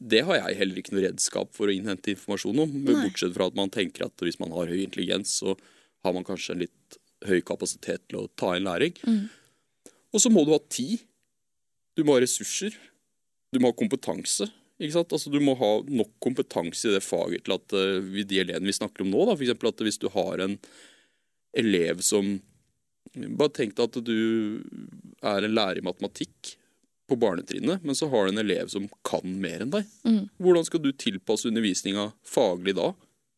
Det har jeg heller ikke noe redskap for å innhente informasjon om. Nei. Bortsett fra at man tenker at hvis man har høy intelligens, så har man kanskje en litt høy kapasitet til å ta inn læring. Mm. Og så må du ha tid. Du må ha ressurser. Du må ha kompetanse. Altså, du må ha nok kompetanse i det faget til at uh, de elevene vi snakker om nå, da, for at hvis du har en elev som Bare tenk deg at du er en lærer i matematikk på barnetrinnet, men så har du en elev som kan mer enn deg. Mm. Hvordan skal du tilpasse undervisninga faglig da,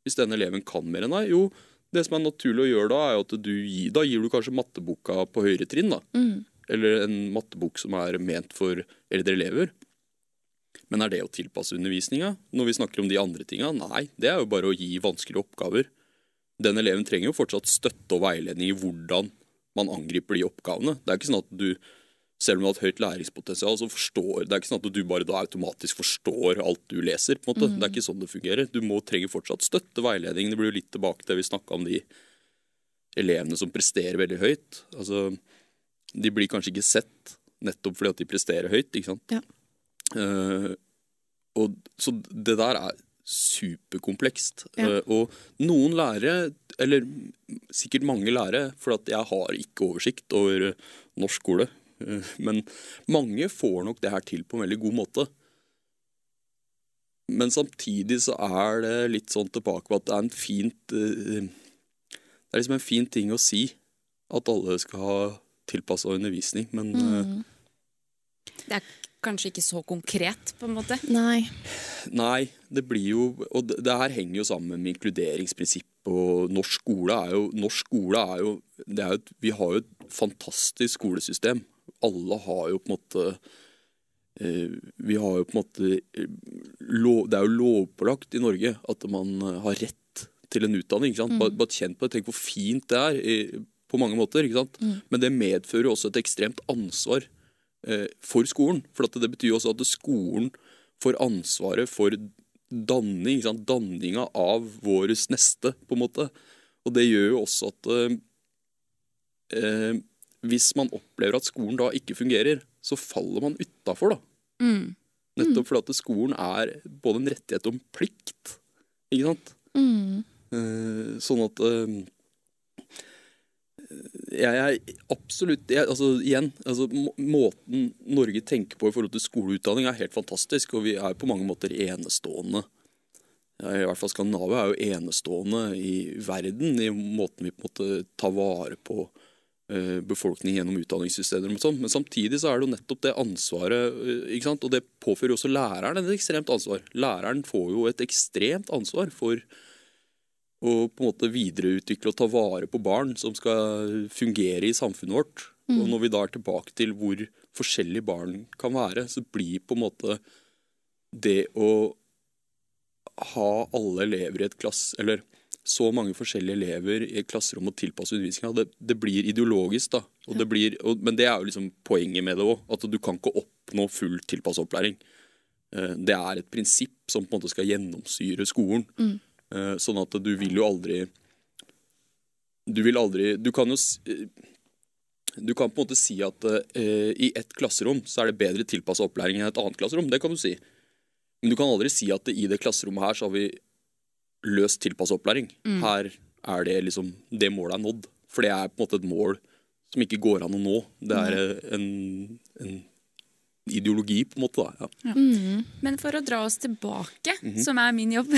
hvis den eleven kan mer enn deg? Jo, det som er naturlig å gjøre da, er at du gir, da gir du kanskje matteboka på høyre trinn, da Mm. eller en mattebok som er ment for eldre elever. Men er det å tilpasse undervisninga når vi snakker om de andre tinga? Nei, det er jo bare å gi vanskelige oppgaver. Den eleven trenger jo fortsatt støtte og veiledning i hvordan man angriper de oppgavene. Det er ikke sånn at du, selv om du har et høyt læringspotensial, så forstår Det er ikke sånn at du bare da automatisk forstår alt du leser. på en måte. Det er ikke sånn det fungerer. Du må trenger fortsatt støtte, veiledning. Det blir jo litt tilbake til det vi snakka om de elevene som presterer veldig høyt. Altså, de blir kanskje ikke sett nettopp fordi at de presterer høyt. ikke sant? Ja. Uh, og, så det der er superkomplekst. Ja. Uh, og noen lærere, eller sikkert mange lærere, for at jeg har ikke oversikt over norsk skole, men mange får nok det her til på en veldig god måte. Men samtidig så er det litt sånn tilbake på at det er en fint eh, Det er liksom en fin ting å si at alle skal ha tilpassa undervisning, men eh, Mm. Det er kanskje ikke så konkret, på en måte. Nei. Nei, det blir jo Og det, det her henger jo sammen med inkluderingsprinsipp. Og norsk skole er jo, norsk skole er jo, det er jo Vi har jo et fantastisk skolesystem. Alle har jo på en måte eh, Vi har jo på en måte eh, Det er jo lovpålagt i Norge at man eh, har rett til en utdanning. ikke sant? Bare, bare kjent på det. Tenk hvor fint det er i, på mange måter. ikke sant? Men det medfører jo også et ekstremt ansvar eh, for skolen. For det betyr jo også at skolen får ansvaret for danning, ikke sant? danninga av våres neste, på en måte. Og det gjør jo også at eh, eh, hvis man opplever at skolen da ikke fungerer, så faller man utafor, da. Mm. Nettopp fordi at skolen er både en rettighet og en plikt. Ikke sant? Mm. Uh, sånn at uh, jeg er absolutt jeg, altså, Igjen, altså, må- måten Norge tenker på i forhold til skoleutdanning, er helt fantastisk. Og vi er på mange måter enestående. I hvert fall Skandinavia er jo enestående i verden i måten vi på en måte tar vare på befolkning gjennom utdanningssystemer. Og sånn. Men samtidig så er det jo nettopp det ansvaret, eh, ikke sant? og det påfører jo også læreren et ekstremt ansvar. Læreren får jo et ekstremt ansvar for å på en måte videreutvikle og ta vare på barn som skal fungere i samfunnet vårt. Og når vi da er tilbake til hvor forskjellige barn kan være, så blir på en måte det å ha alle elever i et klasse Eller så mange forskjellige elever i et klasserom og tilpasse undervisninga, det, det, blir ideologisk, da. Det blir, og, men det er jo liksom poenget med det òg. At du kan ikke oppnå full tilpassa opplæring. Eh, det er et prinsipp som på en måte skal gjennomsyre skolen. Mm. Sånn at du vil jo aldri Du vil aldri Du kan jo eh, du kan på en måte si at uh, i ett klasserom så er det bedre tilpassa opplæring enn et annet klasserom. Det kan du si. Men du kan aldri si at i det klasserommet her så har vi løst tilpassa opplæring. Mm. Her er det liksom Det målet er nådd. For det er på en måte et mål som ikke går an å nå. Det er en, en ideologi, på en måte. da. Ja. Ja. Mm. Men for å dra oss tilbake, mm -hmm. som er min jobb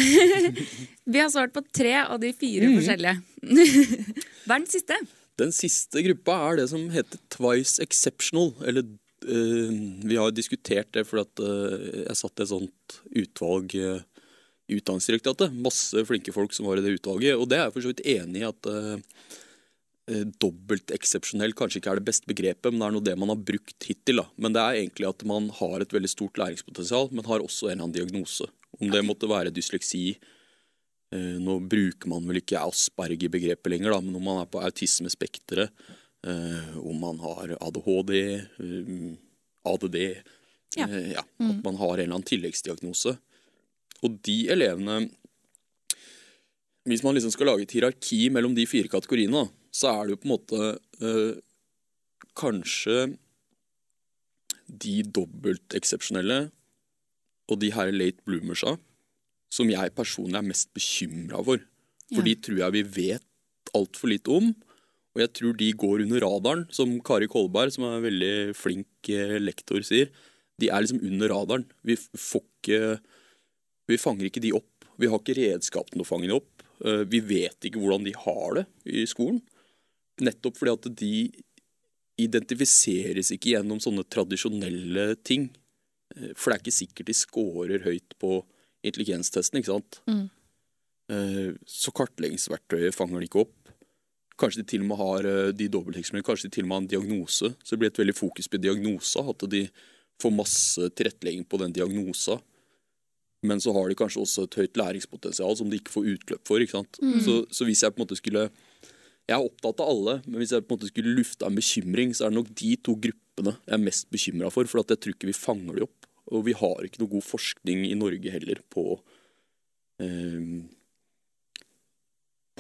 Vi har svart på tre av de fire mm. forskjellige. Hva er den siste? Den siste gruppa er det som heter twice exceptional, eller Uh, vi har diskutert det fordi at uh, jeg satt et sånt utvalg uh, i Utdanningsdirektoratet. Masse flinke folk som var i det utvalget. Og det er jeg for så vidt enig i at dobbelt dobbelteksepsjonell kanskje ikke er det beste begrepet, men det er noe det man har brukt hittil. Da. Men det er egentlig at man har et veldig stort læringspotensial, men har også en eller annen diagnose. Om det måtte være dysleksi Nå bruker man vel ikke Asperger-begrepet lenger, da, men om man er på autismespekteret Eh, om man har ADHD, eh, ADD ja. Eh, ja, At mm. man har en eller annen tilleggsdiagnose. Og de elevene Hvis man liksom skal lage et hierarki mellom de fire kategoriene, så er det jo på en måte øh, kanskje de dobbelt eksepsjonelle og de her late bloomersa som jeg personlig er mest bekymra for. For ja. de tror jeg vi vet altfor lite om. Og jeg tror de går under radaren, som Kari Kolberg, som er en veldig flink eh, lektor, sier. De er liksom under radaren. Vi får ikke Vi fanger ikke de opp. Vi har ikke redskap til å fange dem opp. Eh, vi vet ikke hvordan de har det i skolen. Nettopp fordi at de identifiseres ikke gjennom sånne tradisjonelle ting. Eh, for det er ikke sikkert de scorer høyt på intelligenstesten, ikke sant. Mm. Så kartleggingsverktøyet fanger de ikke opp. Kanskje de til og med har eh, de kanskje de til og med har en diagnose. Så det blir et veldig fokus på diagnosa, at de får masse tilrettelegging på den diagnosa. Men så har de kanskje også et høyt læringspotensial som de ikke får utløp for. ikke sant? Mm. Så, så, hvis jeg på en måte skulle Jeg er opptatt av alle, men hvis jeg på en måte skulle lufta en bekymring, så er det nok de to gruppene jeg er mest bekymra for. For jeg tror ikke vi fanger de opp. Og vi har ikke noe god forskning i Norge heller på eh,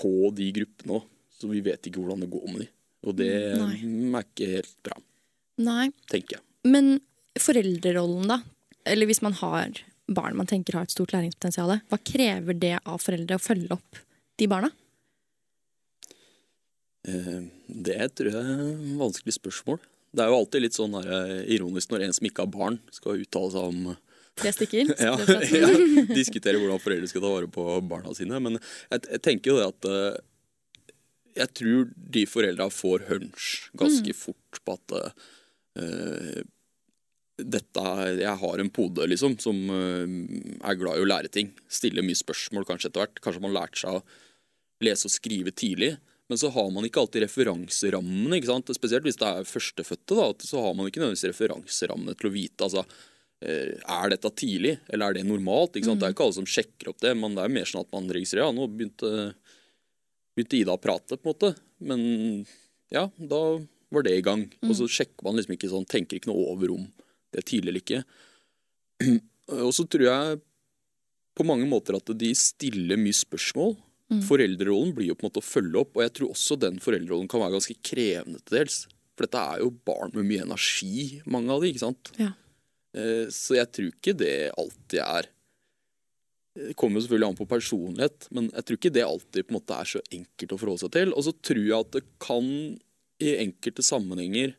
på de gruppene òg. Så vi vet ikke hvordan det går med de. Og det Nei. er ikke helt bra. Nei. Tenker jeg. Men foreldrerollen, da? Eller hvis man har barn man tenker har et stort læringspotensial, hva krever det av foreldre å følge opp de barna? Eh, det tror jeg er et vanskelig spørsmål. Det er jo alltid litt sånn her, ironisk når en som ikke har barn, skal uttale seg om Tre stykker? ja, ja, diskutere hvordan foreldre skal ta vare på barna sine. Men jeg, jeg tenker jo det at eh, jeg tror de foreldra får hunch ganske mm. fort på at uh, dette Jeg har en pode, liksom, som uh, er glad i å lære ting. Stiller mye spørsmål kanskje etter hvert. Kanskje man lærte seg å lese og skrive tidlig. Men så har man ikke alltid referanserammene. ikke sant? Spesielt hvis det er førstefødte. da, Så har man ikke nødvendigvis referanserammene til å vite altså, eh, er dette tidlig, eller er det normalt? ikke sant? Mm. Det er ikke alle som sjekker opp det, men det er mer sånn at man registrerer ja, nå begynte begynte Ida å prate, på en måte. Men ja, da var det i gang. Mm. Og så sjekker man liksom ikke sånn, tenker ikke noe over om det tidlig eller ikke. Og så tror jeg på mange måter at de stiller mye spørsmål. Mm. Foreldrerollen blir jo på en måte å følge opp, og jeg tror også den foreldrerollen kan være ganske krevende til dels. For dette er jo barn med mye energi, mange av de, ikke sant. Ja. Eh, så jeg tror ikke det alltid er det kommer jo selvfølgelig an på personlighet, men jeg tror ikke det alltid på en måte er så enkelt å forholde seg til. Og så tror jeg at det kan i enkelte sammenhenger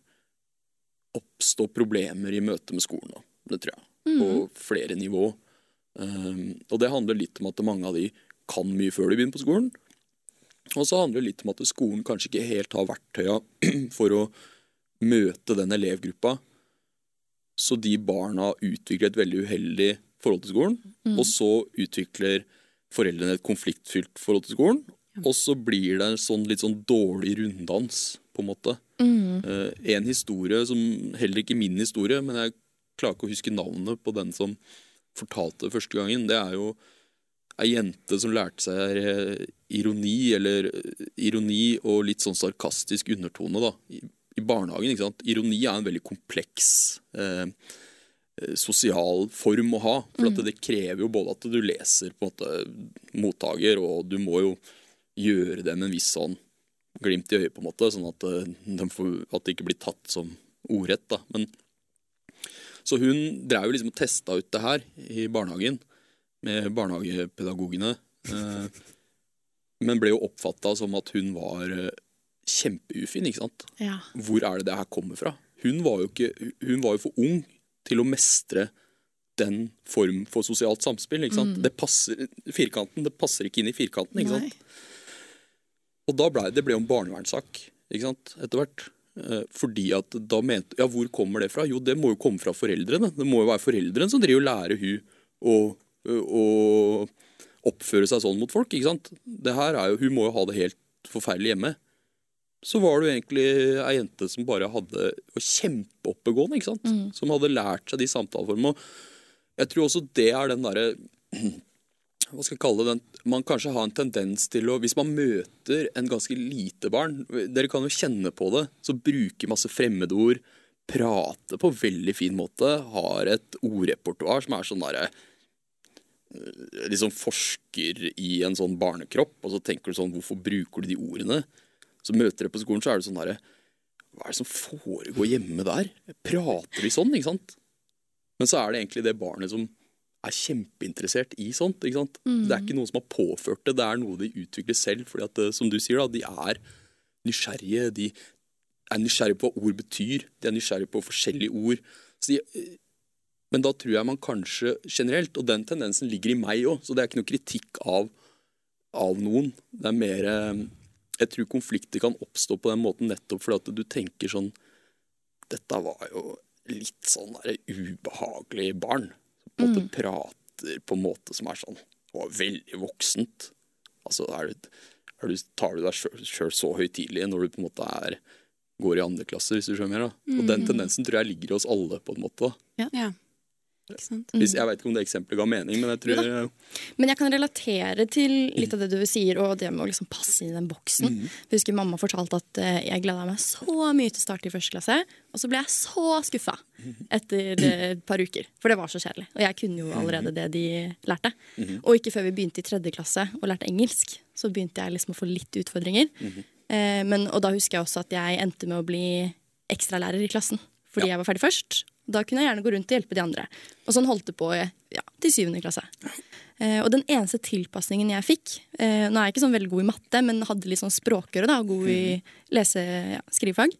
oppstå problemer i møte med skolen. Det tror jeg. Mm. På flere nivå. Um, og det handler litt om at mange av de kan mye før de begynner på skolen. Og så handler det litt om at skolen kanskje ikke helt har verktøya for å møte den elevgruppa. Så de barna utvikler et veldig uheldig forhold til skolen. Mm. Og så utvikler foreldrene et konfliktfylt forhold til skolen. Og så blir det en sånn litt sånn dårlig runddans på en måte. Eh, en historie som heller ikke min historie, men jeg klarer ikke å huske navnet på den som fortalte det første gangen. Det er jo ei jente som lærte seg eh, ironi, eller eh, ironi og litt sånn sarkastisk undertone da, i, i barnehagen. ikke sant? Ironi er en veldig kompleks eh, sosial form å ha. For at det krever jo både at du leser på en måte mottaker, og du må jo gjøre det med en viss sånn glimt i øyet, på en måte, sånn at, eh, de får, at det ikke blir tatt som ordrett. da. Men, så hun drev jo liksom og testa ut det her i barnehagen med barnehagepedagogene. Eh, men ble jo oppfatta som at hun var eh, kjempeufin. ikke sant? Ja. Hvor er det det her kommer fra? Hun var jo, ikke, hun var jo for ung til å mestre den form for sosialt samspill. ikke sant? Det passer, firkanten, det passer ikke inn i firkanten. ikke Nei. sant? Og da ble det ble en barnevernssak ikke sant? etter hvert. Eh, Fordi at da mente Ja, hvor kommer det fra? Jo, det må jo komme fra foreldrene. Det må jo være foreldrene som driver og lærer hun å, å oppføre seg sånn mot folk. ikke sant? Det her er jo, Hun må jo ha det helt forferdelig hjemme. Så var det jo egentlig ei jente som bare hadde var kjempeoppegående, ikke sant? Som hadde lært seg de samtaleformene. Jeg tror også det er den derre hva skal jeg kalle det, man kanskje har en tendens til å Hvis man møter en ganske lite barn Dere kan jo kjenne på det. Så bruker masse fremmedord. Prater på veldig fin måte. Har et ordrepertoar som er sånn derre eh, Liksom forsker i en sånn barnekropp, og så tenker du sånn Hvorfor bruker du de ordene? Så møter dere på skolen, så er det sånn derre Hva er det som foregår hjemme der? Prater de sånn, ikke sant? Men så er det egentlig det barnet som er kjempeinteressert i sånt. ikke sant? Det er ikke noen som har påført det, det er noe de utvikler selv. fordi at, eh, som du sier, da, de er nysgjerrige. De er nysgjerrige på hva ord betyr. De er nysgjerrige på forskjellige ord. Så de, eh, men da tror jeg man kanskje generelt, og den tendensen ligger i meg òg, så det er ikke noe kritikk av, av noen. Det er mer eh, Jeg tror konflikter kan oppstå på den måten nettopp fordi at du tenker sånn Dette var jo litt sånn der ubehagelig barn. På en måte prater på en måte som er sånn Og veldig voksent. Altså, er du, er du, tar du deg sjøl så høytidelig når du på en måte er går i andre klasse, hvis du skjønner. Da. Og den tendensen tror jeg ligger i oss alle, på en måte. Ja, Ja. Hvis, jeg vet ikke om det eksempelet ga mening, men jeg tror Men jeg kan relatere til litt av det du sier, og det med å liksom passe inn i den boksen. Jeg husker mamma fortalte at eh, jeg gleda meg så mye til å starte i første klasse, og så ble jeg så skuffa etter eh, et par uker. For det var så kjedelig. Og jeg kunne jo allerede det de lærte. Og ikke før vi begynte i tredje klasse og lærte engelsk, så begynte jeg liksom å få litt utfordringer. Eh, men, og da husker jeg også at jeg endte med å bli ekstralærer i klassen. Fordi jeg var ferdig først. Da kunne jeg gjerne gå rundt og hjelpe de andre. Og sånn holdt det på ja, til syvende klasse. Eh, og den eneste tilpasningen jeg fikk eh, Nå er jeg ikke sånn veldig god i matte, men hadde litt sånn språkøre, da, god i lese- ja, skrivefag.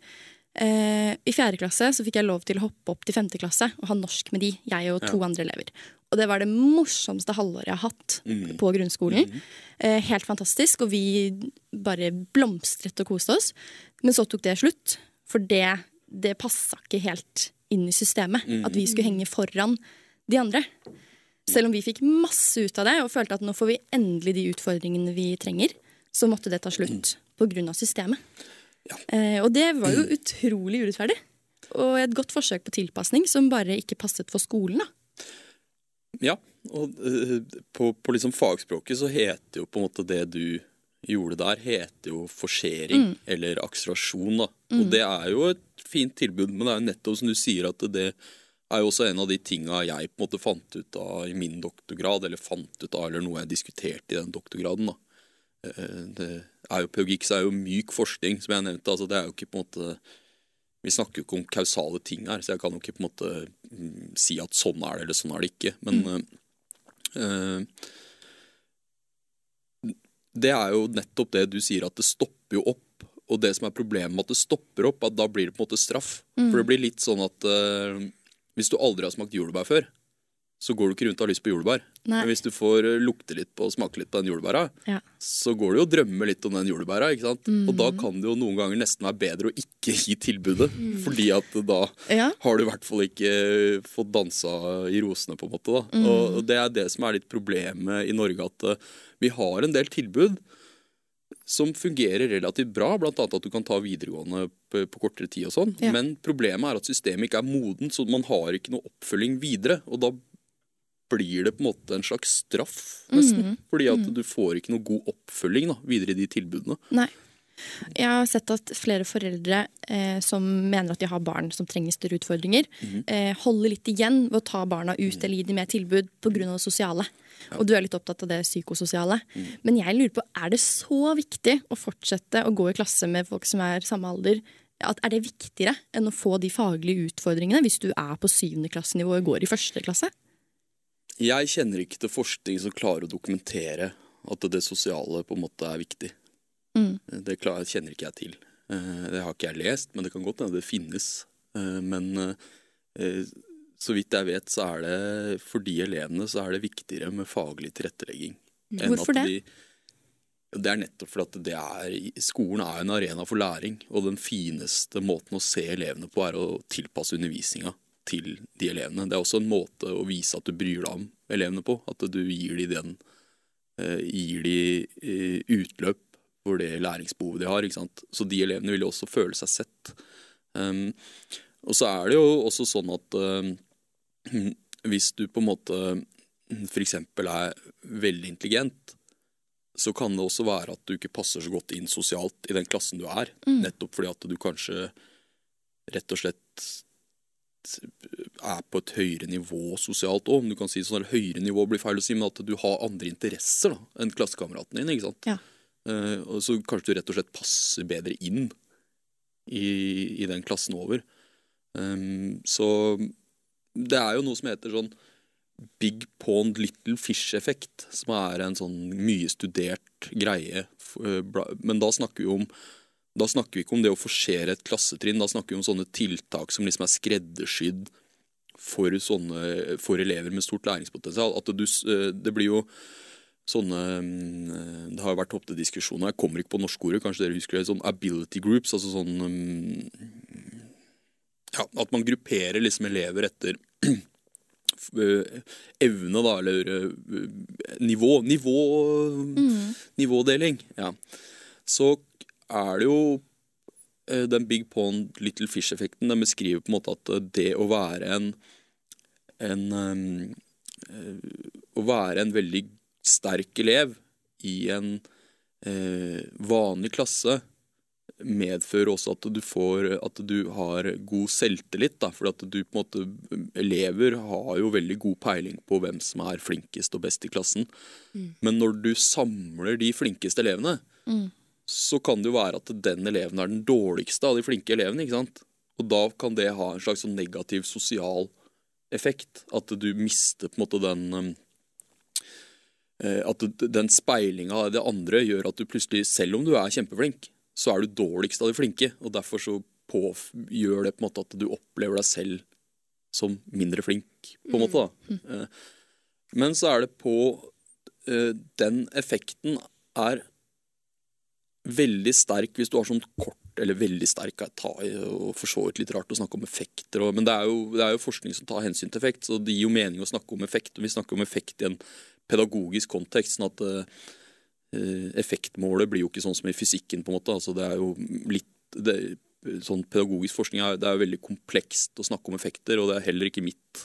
Eh, I fjerde klasse så fikk jeg lov til å hoppe opp til femte klasse og ha norsk med de, jeg og to andre elever. Og det var det morsomste halvåret jeg har hatt på grunnskolen. Eh, helt fantastisk, og vi bare blomstret og koste oss. Men så tok det slutt, for det, det passa ikke helt inn i systemet. At vi skulle henge foran de andre. Selv om vi fikk masse ut av det og følte at nå får vi endelig de utfordringene vi trenger, så måtte det ta slutt pga. systemet. Eh, og det var jo utrolig urettferdig. Og et godt forsøk på tilpasning som bare ikke passet for skolen. da. Ja, og uh, på, på liksom fagspråket så heter jo på en måte det du gjorde der, heter jo forsering eller akselerasjon. da. Og det er jo et fint tilbud, men det er jo nettopp som du sier at det er jo også en av de tinga jeg på en måte fant ut av i min doktorgrad, eller fant ut av, eller noe jeg diskuterte i den doktorgraden. da. Eh, Det er jo Pedagogikk så er jo myk forskning, som jeg nevnte. altså det er jo ikke på en måte vi snakker jo ikke om kausale ting her, så jeg kan jo ikke på en måte mm, si at sånn er det, eller sånn er det ikke. Men mm. eh, det er jo nettopp det du sier, at det stopper jo opp. Og det som er problemet med at det stopper opp, at da blir det på en måte straff. For det blir litt sånn at uh, hvis du aldri har smakt jordbær før, så går du ikke rundt og har lyst på jordbær. Nei. Men hvis du får eh, lukte litt på og smake litt på den jordbæra, Ja. så går du jo og drømmer litt om den jordbæra. ikke sant? Og da kan det jo noen ganger nesten være bedre å ikke gi tilbudet. Fordi at da Ja. har du i hvert fall ikke fått dansa i rosene, på en måte. da. Og det er det som er litt problemet i Norge, at eh, vi har en del tilbud som fungerer relativt bra, bl.a. at du kan ta videregående på, på kortere tid. og sånn. Ja. Men problemet er at systemet ikke er modent, så man har ikke noe oppfølging videre. Og da blir det på en måte en slags straff, nesten. Fordi at du får ikke noe god oppfølging da, videre i de tilbudene. Nei. Jeg har sett at flere foreldre eh, som mener at de har barn som trenger større utfordringer, eh, holder litt igjen ved å ta barna ut eller gi dem mer tilbud pga. det sosiale. Og du er litt opptatt av det psykososiale. Men jeg lurer på, er det så viktig å fortsette å gå i klasse med folk som er samme alder? At er det viktigere enn å få de faglige utfordringene hvis du er på syvende klassenivå og går i første klasse? Jeg kjenner ikke til forskning som klarer å dokumentere at det sosiale på en måte er viktig. Mm. Det kjenner ikke jeg til. Eh, Det har ikke jeg lest, men det kan godt hende det finnes. Eh, Men eh, så vidt jeg vet, så er det for de elevene så er det viktigere med faglig tilrettelegging. enn Hvorfor at det? De, det er nettopp fordi at det er, skolen er en arena for læring, og den fineste måten å se elevene på er å tilpasse undervisninga til de elevene. Det er også en måte å vise at du bryr deg om elevene på. At du gir de den eh, gir de eh, utløp for det læringsbehovet de har. Så de elevene vil jo også føle seg sett. Um, og så er det jo også sånn at um, hvis du på en måte f.eks. er veldig intelligent, så kan det også være at du ikke passer så godt inn sosialt i den klassen du er. Nettopp fordi at du kanskje rett og slett er på et høyere nivå sosialt òg. Om du kan si sånn, høyere nivå blir feil å si, men at du har andre interesser da, enn klassekameraten din. ikke sant? Ja. Uh, og så kanskje du rett og slett passer bedre inn i, i den klassen over. Um, så det er jo noe som heter sånn Big Pond Little Fish-effekt, som er en sånn mye studert greie. Eh, Men da snakker vi om da snakker vi ikke om det å forsere et klassetrinn, da snakker vi om sånne tiltak som liksom er skreddersydd for, sånne, for elever med stort læringspotensial. At du, eh, det blir jo sånne mm, Det har jo vært opp til diskusjon, og jeg kommer ikke på norskordet, kanskje dere husker det, sånn ability groups, altså sånn mm, ja, At man grupperer liksom elever etter eh, evne, da, eller nivå. nivå. Nivå Nivådeling. Ja. Så er det jo eh, den Big Pond Little Fish-effekten. Den beskriver på en måte at eh, det å være en, en eh, Å være en veldig sterk elev i en vanlig klasse medfører også at du får At du har god selvtillit. Da, for at du på en måte Elever har jo veldig god peiling på hvem som er flinkest og best i klassen. Men når du samler de flinkeste elevene, så kan det jo være at den eleven er den dårligste av de flinke elevene. ikke sant? Og da kan det ha en slags sånn negativ sosial effekt. At du mister på en måte den um, eh, At den speilinga av det andre gjør at du plutselig, selv om du er kjempeflink, så er du dårligst av de flinke. Og derfor så på, gjør det på en måte at du opplever deg selv som mindre flink, på en måte. da. Eh, Men så er det på eh, Den effekten er veldig sterk hvis du har sånn kort eller veldig sterk er ta i, og for så vidt litt rart å snakke om effekter. Og, men det er, jo, det er jo forskning som tar hensyn til effekt, så det gir jo mening å snakke om effekt. og Vi snakker om effekt i en pedagogisk kontekst. sånn at uh, effektmålet blir jo ikke sånn som i fysikken. på en måte, altså Det er jo litt det, sånn Pedagogisk forskning er, det er jo veldig komplekst å snakke om effekter, og det er heller ikke mitt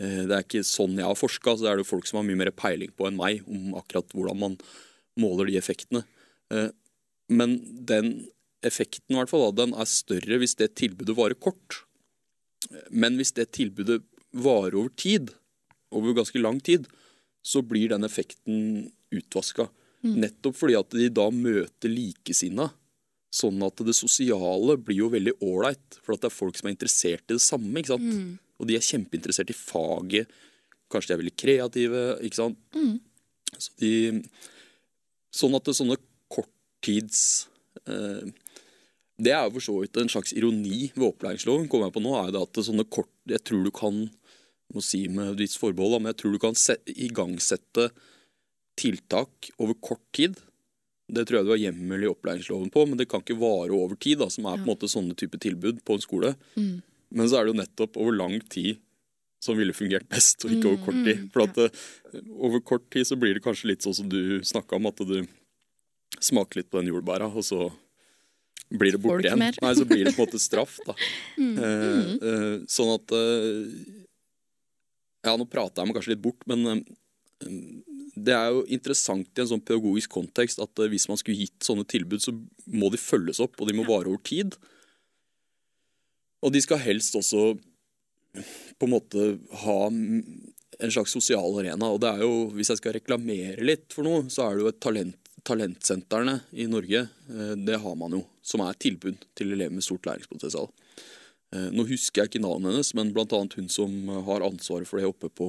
eh, Det er ikke sånn jeg har forska, så det er det folk som har mye mer peiling på enn meg om akkurat hvordan man måler de effektene. Men den effekten i hvert fall, den er større hvis det tilbudet varer kort. Men hvis det tilbudet varer over tid, over ganske lang tid, så blir den effekten utvaska. Nettopp fordi at de da møter likesinna. Sånn at det sosiale blir jo veldig ålreit, for at det er folk som er interessert i det samme. ikke sant? Og de er kjempeinteressert i faget. Kanskje de er veldig kreative. ikke sant? Så de, sånn at det, sånne korttids eh, Det er jo for så vidt en slags ironi ved opplæringsloven. kommer jeg på nå, er det at sånne kort, Jeg tror du kan må si med ditt forbehold, men jeg tror du kan se, igangsette tiltak over kort tid. Det tror jeg du har hjemmel i opplæringsloven på, men det kan ikke vare over tid, da, som er på en måte sånne type tilbud på en skole. Men så er det jo nettopp over lang tid som ville fungert best, og ikke over kort tid. For at eh, over kort tid så blir det kanskje litt sånn som du snakka om, at du smake litt på den jordbæra, og så blir det borte igjen. Nei, så blir det på en måte straff, da. Mm. Eh, eh, sånn at eh, Ja, nå prater jeg meg kanskje litt bort, men eh, det er jo interessant i en sånn pedagogisk kontekst at eh, hvis man skulle gitt sånne tilbud, så må de følges opp, og de må vare over tid. Og de skal helst også på en måte ha en slags sosial arena. Og det er jo, hvis jeg skal reklamere litt for noe, så er det jo et talent, talentsentrene i Norge. eh, Det har man jo, som er et tilbud til elever med stort læringspotensial. Eh, Nå husker jeg ikke navnet hennes, men annet hun som har ansvaret for det oppe på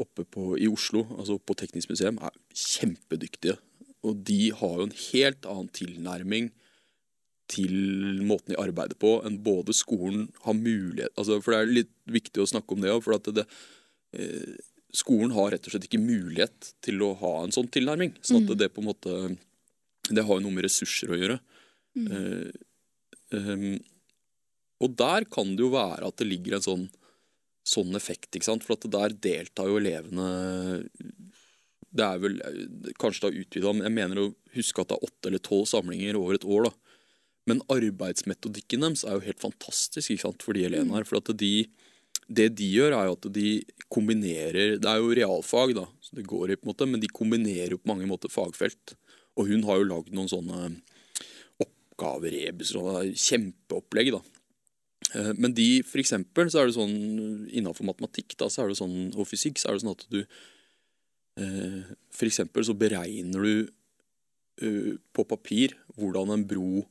oppe på, i Oslo, altså på Teknisk museum, er kjempedyktige. Og de har jo en helt annen tilnærming til måten de arbeider på, enn både skolen har mulighet altså, For det er litt viktig å snakke om det òg, for at det, eh, skolen har rett og slett ikke mulighet til å ha en sånn tilnærming. Sånn at det på en måte Det har jo noe med ressurser å gjøre. Eh, um, og der kan det jo være at det ligger en sånn sånn effekt, ikke sant? For at der deltar jo elevene Det er vel kanskje da utvida, men jeg mener å huske at det er åtte eller tolv samlinger over et år. da. Men arbeidsmetodikken deres er jo helt fantastisk ikke sant, for de elevene her. For at de, det de gjør, er jo at de kombinerer Det er jo realfag, da, så det går i på en måte, men de kombinerer jo på mange måter fagfelt. Og hun har jo lagd noen sånne oppgaverebuser, er kjempeopplegg, da. Eh, Men de, for eksempel, så er det sånn innenfor matematikk da, så er det sånn, og fysikk så er det sånn at du eh, For eksempel så beregner du eh, på papir hvordan en bro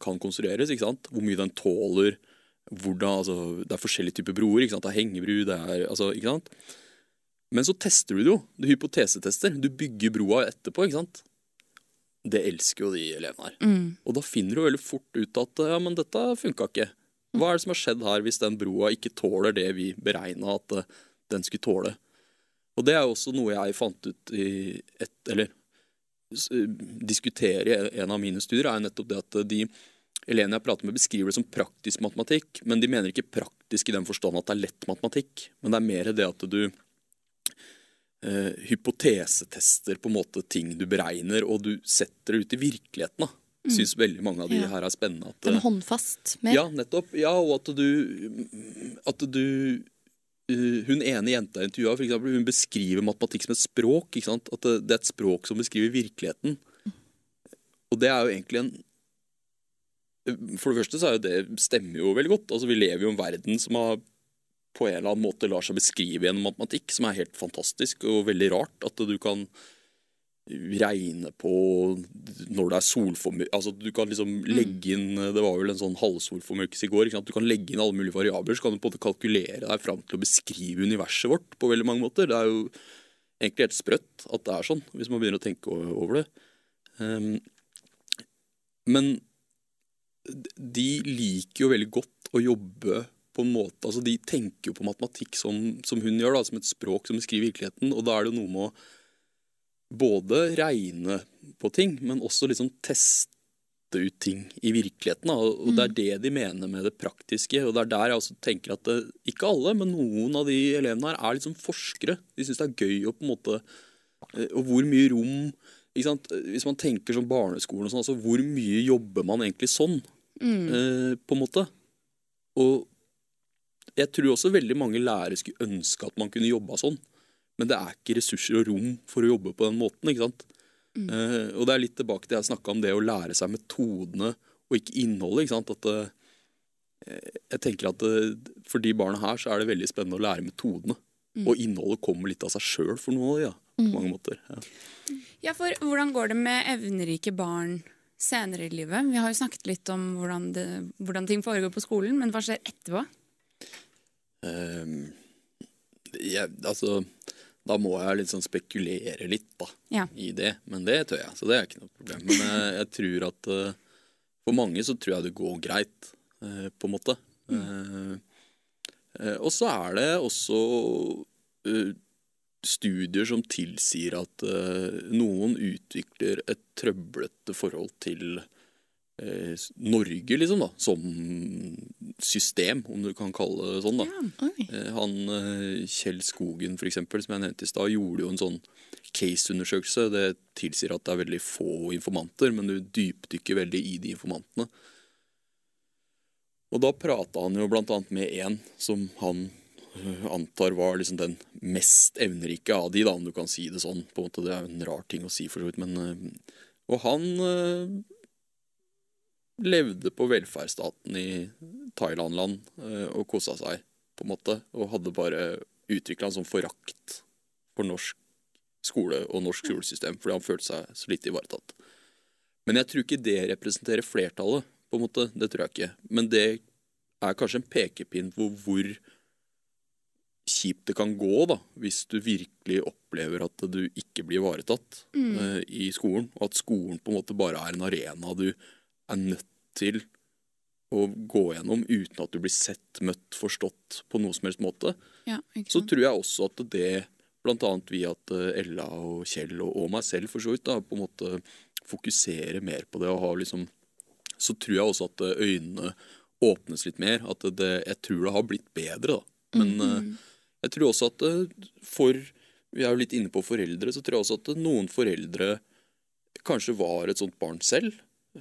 kan konstrueres. ikke sant? Hvor mye den tåler. Hvordan, altså, det er forskjellige typer broer. ikke sant? Det er hengebru, det er altså, ikke sant? Men så tester du det jo. Du hypotesetester. Du bygger broa etterpå. ikke sant? Det elsker jo de elevene her. Mm. Og da finner du veldig fort ut at ja, men dette funka ikke. Hva er det som har skjedd her hvis den broa ikke tåler det vi beregna at eh, den skulle tåle? Og det er jo også noe jeg fant ut i et Eller s- diskutere i en av mine studier, er jo nettopp det at de elevene jeg prater med, beskriver det som praktisk matematikk, men de mener ikke praktisk i den forstand at det er lett matematikk, men det er mer det at du eh, hypotesetester på en måte ting du beregner, og du setter det ut i virkeligheten. da. Syns veldig mange av de Ja. her er spennende. At, Den eh, håndfast med. ja, nettopp. Ja, og at du At du uh, Hun ene jenta jeg intervjua, eksempel, hun beskriver matematikk som et språk. At det, det er et språk som beskriver virkeligheten. Og det er jo egentlig en For det første så er jo det stemmer jo veldig godt. Altså Vi lever jo i en verden som har på en eller annen måte lar seg beskrive gjennom matematikk, som er helt fantastisk og veldig rart. At du kan regne på når det er solformørkelse Altså du kan liksom legge inn Det var vel en sånn halvsolformørkelse i går. Du kan legge inn alle mulige variabler, så kan du på en måte kalkulere deg fram til å beskrive universet vårt på veldig mange måter. Det er jo egentlig helt sprøtt at det er sånn, hvis man begynner å tenke over det. Um, men de liker jo veldig godt å jobbe på en måte altså De tenker jo på matematikk som, som hun gjør, da, som et språk som beskriver virkeligheten. Og da er det noe med å både regne på ting, men også liksom teste ut ting i virkeligheten. Da. Og mm. det er det de mener med det praktiske. Og det er der jeg også tenker at det, ikke alle, men noen av de elevene her er liksom forskere. De syns det er gøy å på en måte eh, Og hvor mye rom? Hvis man tenker sånn barneskolen og sånn, altså hvor mye jobber man egentlig sånn? eh, på en måte. Og jeg tror også veldig mange lærere skulle ønske at man kunne jobba sånn. Men det er ikke ressurser og rom for å jobbe på den måten. ikke sant? Eh, og det er litt tilbake til jeg snakka om det å lære seg metodene og ikke innholdet. ikke sant? At eh, jeg tenker at eh, For de barna her så er det veldig spennende å lære metodene. Og innholdet kommer litt av seg sjøl for noen av de, ja, på mange måter. Ja. Ja, for hvordan går det med evnerike barn senere i livet? Vi har jo snakket litt om hvordan, det, hvordan ting foregår på skolen, men hva skjer etterpå? Um, ja, altså, da må jeg liksom spekulere litt da, Ja. i det. Men det tør jeg, så det er ikke noe problem. Men jeg, jeg tror at uh, for mange så tror jeg det går greit, uh, på en måte. Eh, Uh, og så er det også eh, studier som tilsier at eh, noen utvikler et trøblete forhold til eh, Norge, liksom, da, som system, om du kan kalle det sånn. da. Oi. Eh, Han Kjell Skogen, for eksempel, som jeg nevnte i stad, gjorde jo en sånn case-undersøkelse. Det tilsier at det er veldig få informanter, men du dypdykker veldig i de informantene. Og da prata han jo blant annet med en som han antar var liksom den mest evnerike av de, da, om du kan si det sånn. På en måte, Det er en rar ting å si, for så vidt, men øh, Og han øh, levde på velferdsstaten i Thailand-land øh, og kosa seg, på en måte. Og hadde bare utvikla en sånn forakt for norsk skole og norsk skolesystem, fordi han følte seg så lite ivaretatt. Men jeg tror ikke det representerer flertallet, på en måte. Det tror jeg ikke. Men det er kanskje en pekepinn på hvor kjipt det kan gå da, hvis du virkelig opplever at du ikke blir ivaretatt eh, i skolen, og at skolen på en måte bare er en arena du er nødt til å gå gjennom uten at du blir sett, møtt, forstått på noe som helst måte. Ja, Så tror jeg også at det, annet via at eh, Ella og Kjell og, og meg selv for så vidt, da, på en måte fokuserer mer på det og har liksom Så tror jeg også at eh, øynene åpnes litt mer. At det, jeg tror det har blitt bedre, da. Men eh, jeg tror også at eh, for Vi er jo litt inne på foreldre, så tror jeg også at noen foreldre kanskje var et sånt barn selv.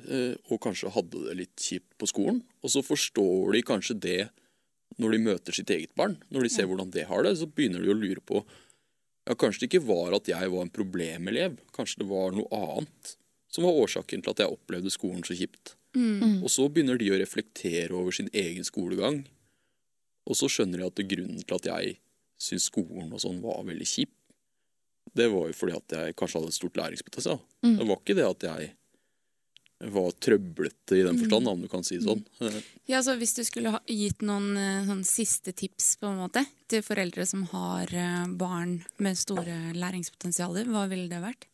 eh, Og kanskje hadde det litt kjipt på skolen. Og så forstår de kanskje det når de møter sitt eget barn. Når de ser hvordan det har det, så begynner de å lure på ja, Kanskje det ikke var at jeg var en problemelev. Kanskje det var noe annet som var årsaken til at jeg opplevde skolen så kjipt. Mm. Og så begynner de å reflektere over sin egen skolegang. Og så skjønner de at grunnen til at jeg syns skolen og sånn var veldig kjip, det var jo fordi at jeg kanskje hadde et stort læringspotensial. Det var ikke det at jeg var trøblete i den forstand, om du kan si det sånn. Eh, Ja, så Hvis du skulle ha gitt noen eh, sånn siste tips på en måte til foreldre som har eh, barn med store læringspotensialer, hva ville det vært?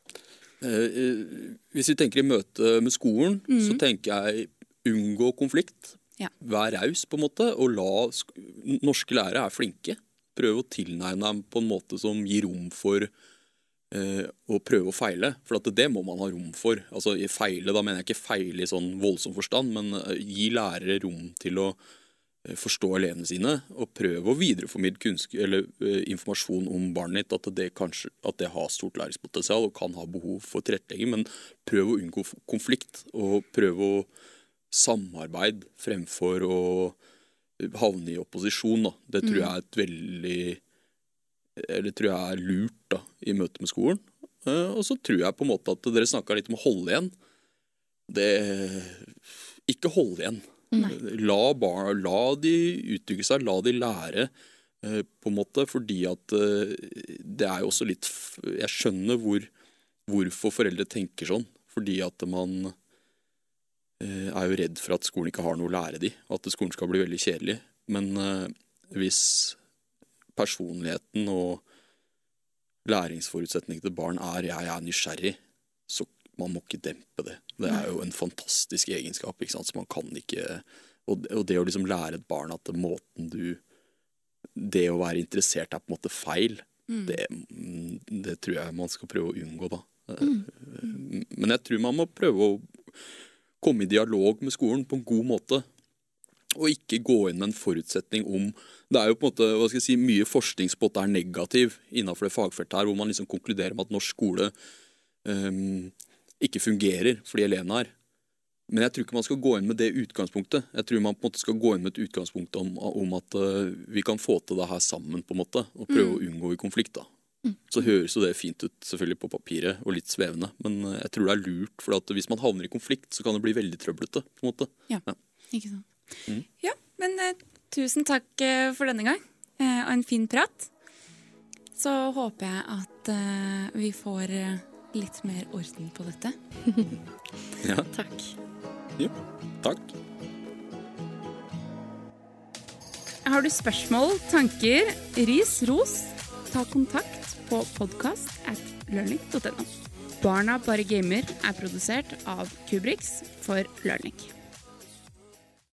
Eh, Hvis vi tenker i møte med skolen, så tenker jeg unngå konflikt. Ja. Vær raus, på en måte, og la sk Norske lærere er flinke. Prøv å tilnærme dem på en måte som gir rom for eh, å prøve å feile. For det må man ha rom for. Altså i feile, Da mener jeg ikke feile i sånn voldsom forstand, men eh, gi lærere rom til å eh, forstå elevene sine, og prøve å videreformidle eh, informasjon om barnet ditt, at det, kanskje, at det har stort læringspotensial og kan ha behov for tilrettelegging. Men prøv å unngå konflikt, og prøv å samarbeide fremfor å havne i opposisjon. Da. Det tror jeg er et veldig Eller tror jeg er lurt da, i møte med skolen. Eh, Og så tror jeg på en måte at dere snakka litt om å holde igjen. Det Ikke holde igjen. La, bar, la de utvikle seg, la de lære, eh, på en måte, fordi at eh, det er jo også litt Jeg skjønner hvor, hvorfor foreldre tenker sånn. Fordi at man eh, er jo redd for at skolen ikke har noe å lære de, at skolen skal bli veldig kjedelig. Men eh, hvis personligheten og læringsforutsetningen til barn er 'jeg er nysgjerrig', så man må ikke dempe det. Det er jo en fantastisk egenskap, ikke sant? så man kan ikke Og det, og det å liksom lære et barn at måten du Det å være interessert er på en måte feil, det, mm, det tror jeg man skal prøve å unngå, da. Mm. Men jeg tror man må prøve å komme i dialog med skolen på en god måte. Og ikke gå inn med en forutsetning om Det er jo på en måte, hva skal jeg si, mye forskning på er negativ innenfor det fagfeltet her, hvor man liksom konkluderer med at norsk skole um, ikke fungerer for de elevene her. Men jeg tror ikke man skal gå inn med det utgangspunktet. Jeg tror man på en måte skal gå inn med et utgangspunkt om, om at eh, vi kan få til det her sammen, på en måte, og prøve å unngå i konflikt. da. Så høres jo det fint ut selvfølgelig på papiret, og litt svevende, men eh, jeg tror det er lurt, for at hvis man havner i konflikt, så kan det bli veldig trøblete. på en måte. Ja, ikke sant. Ja, men eh, tusen takk eh, for denne gang, eh, og en fin prat. Så håper jeg at eh, vi får litt mer orden på dette. Ja, Takk. Ja, takk. Har du spørsmål, tanker, ris, ros, ta kontakt på podkast at learning.no. Barna bare gamer er produsert av Kubriks for Learning.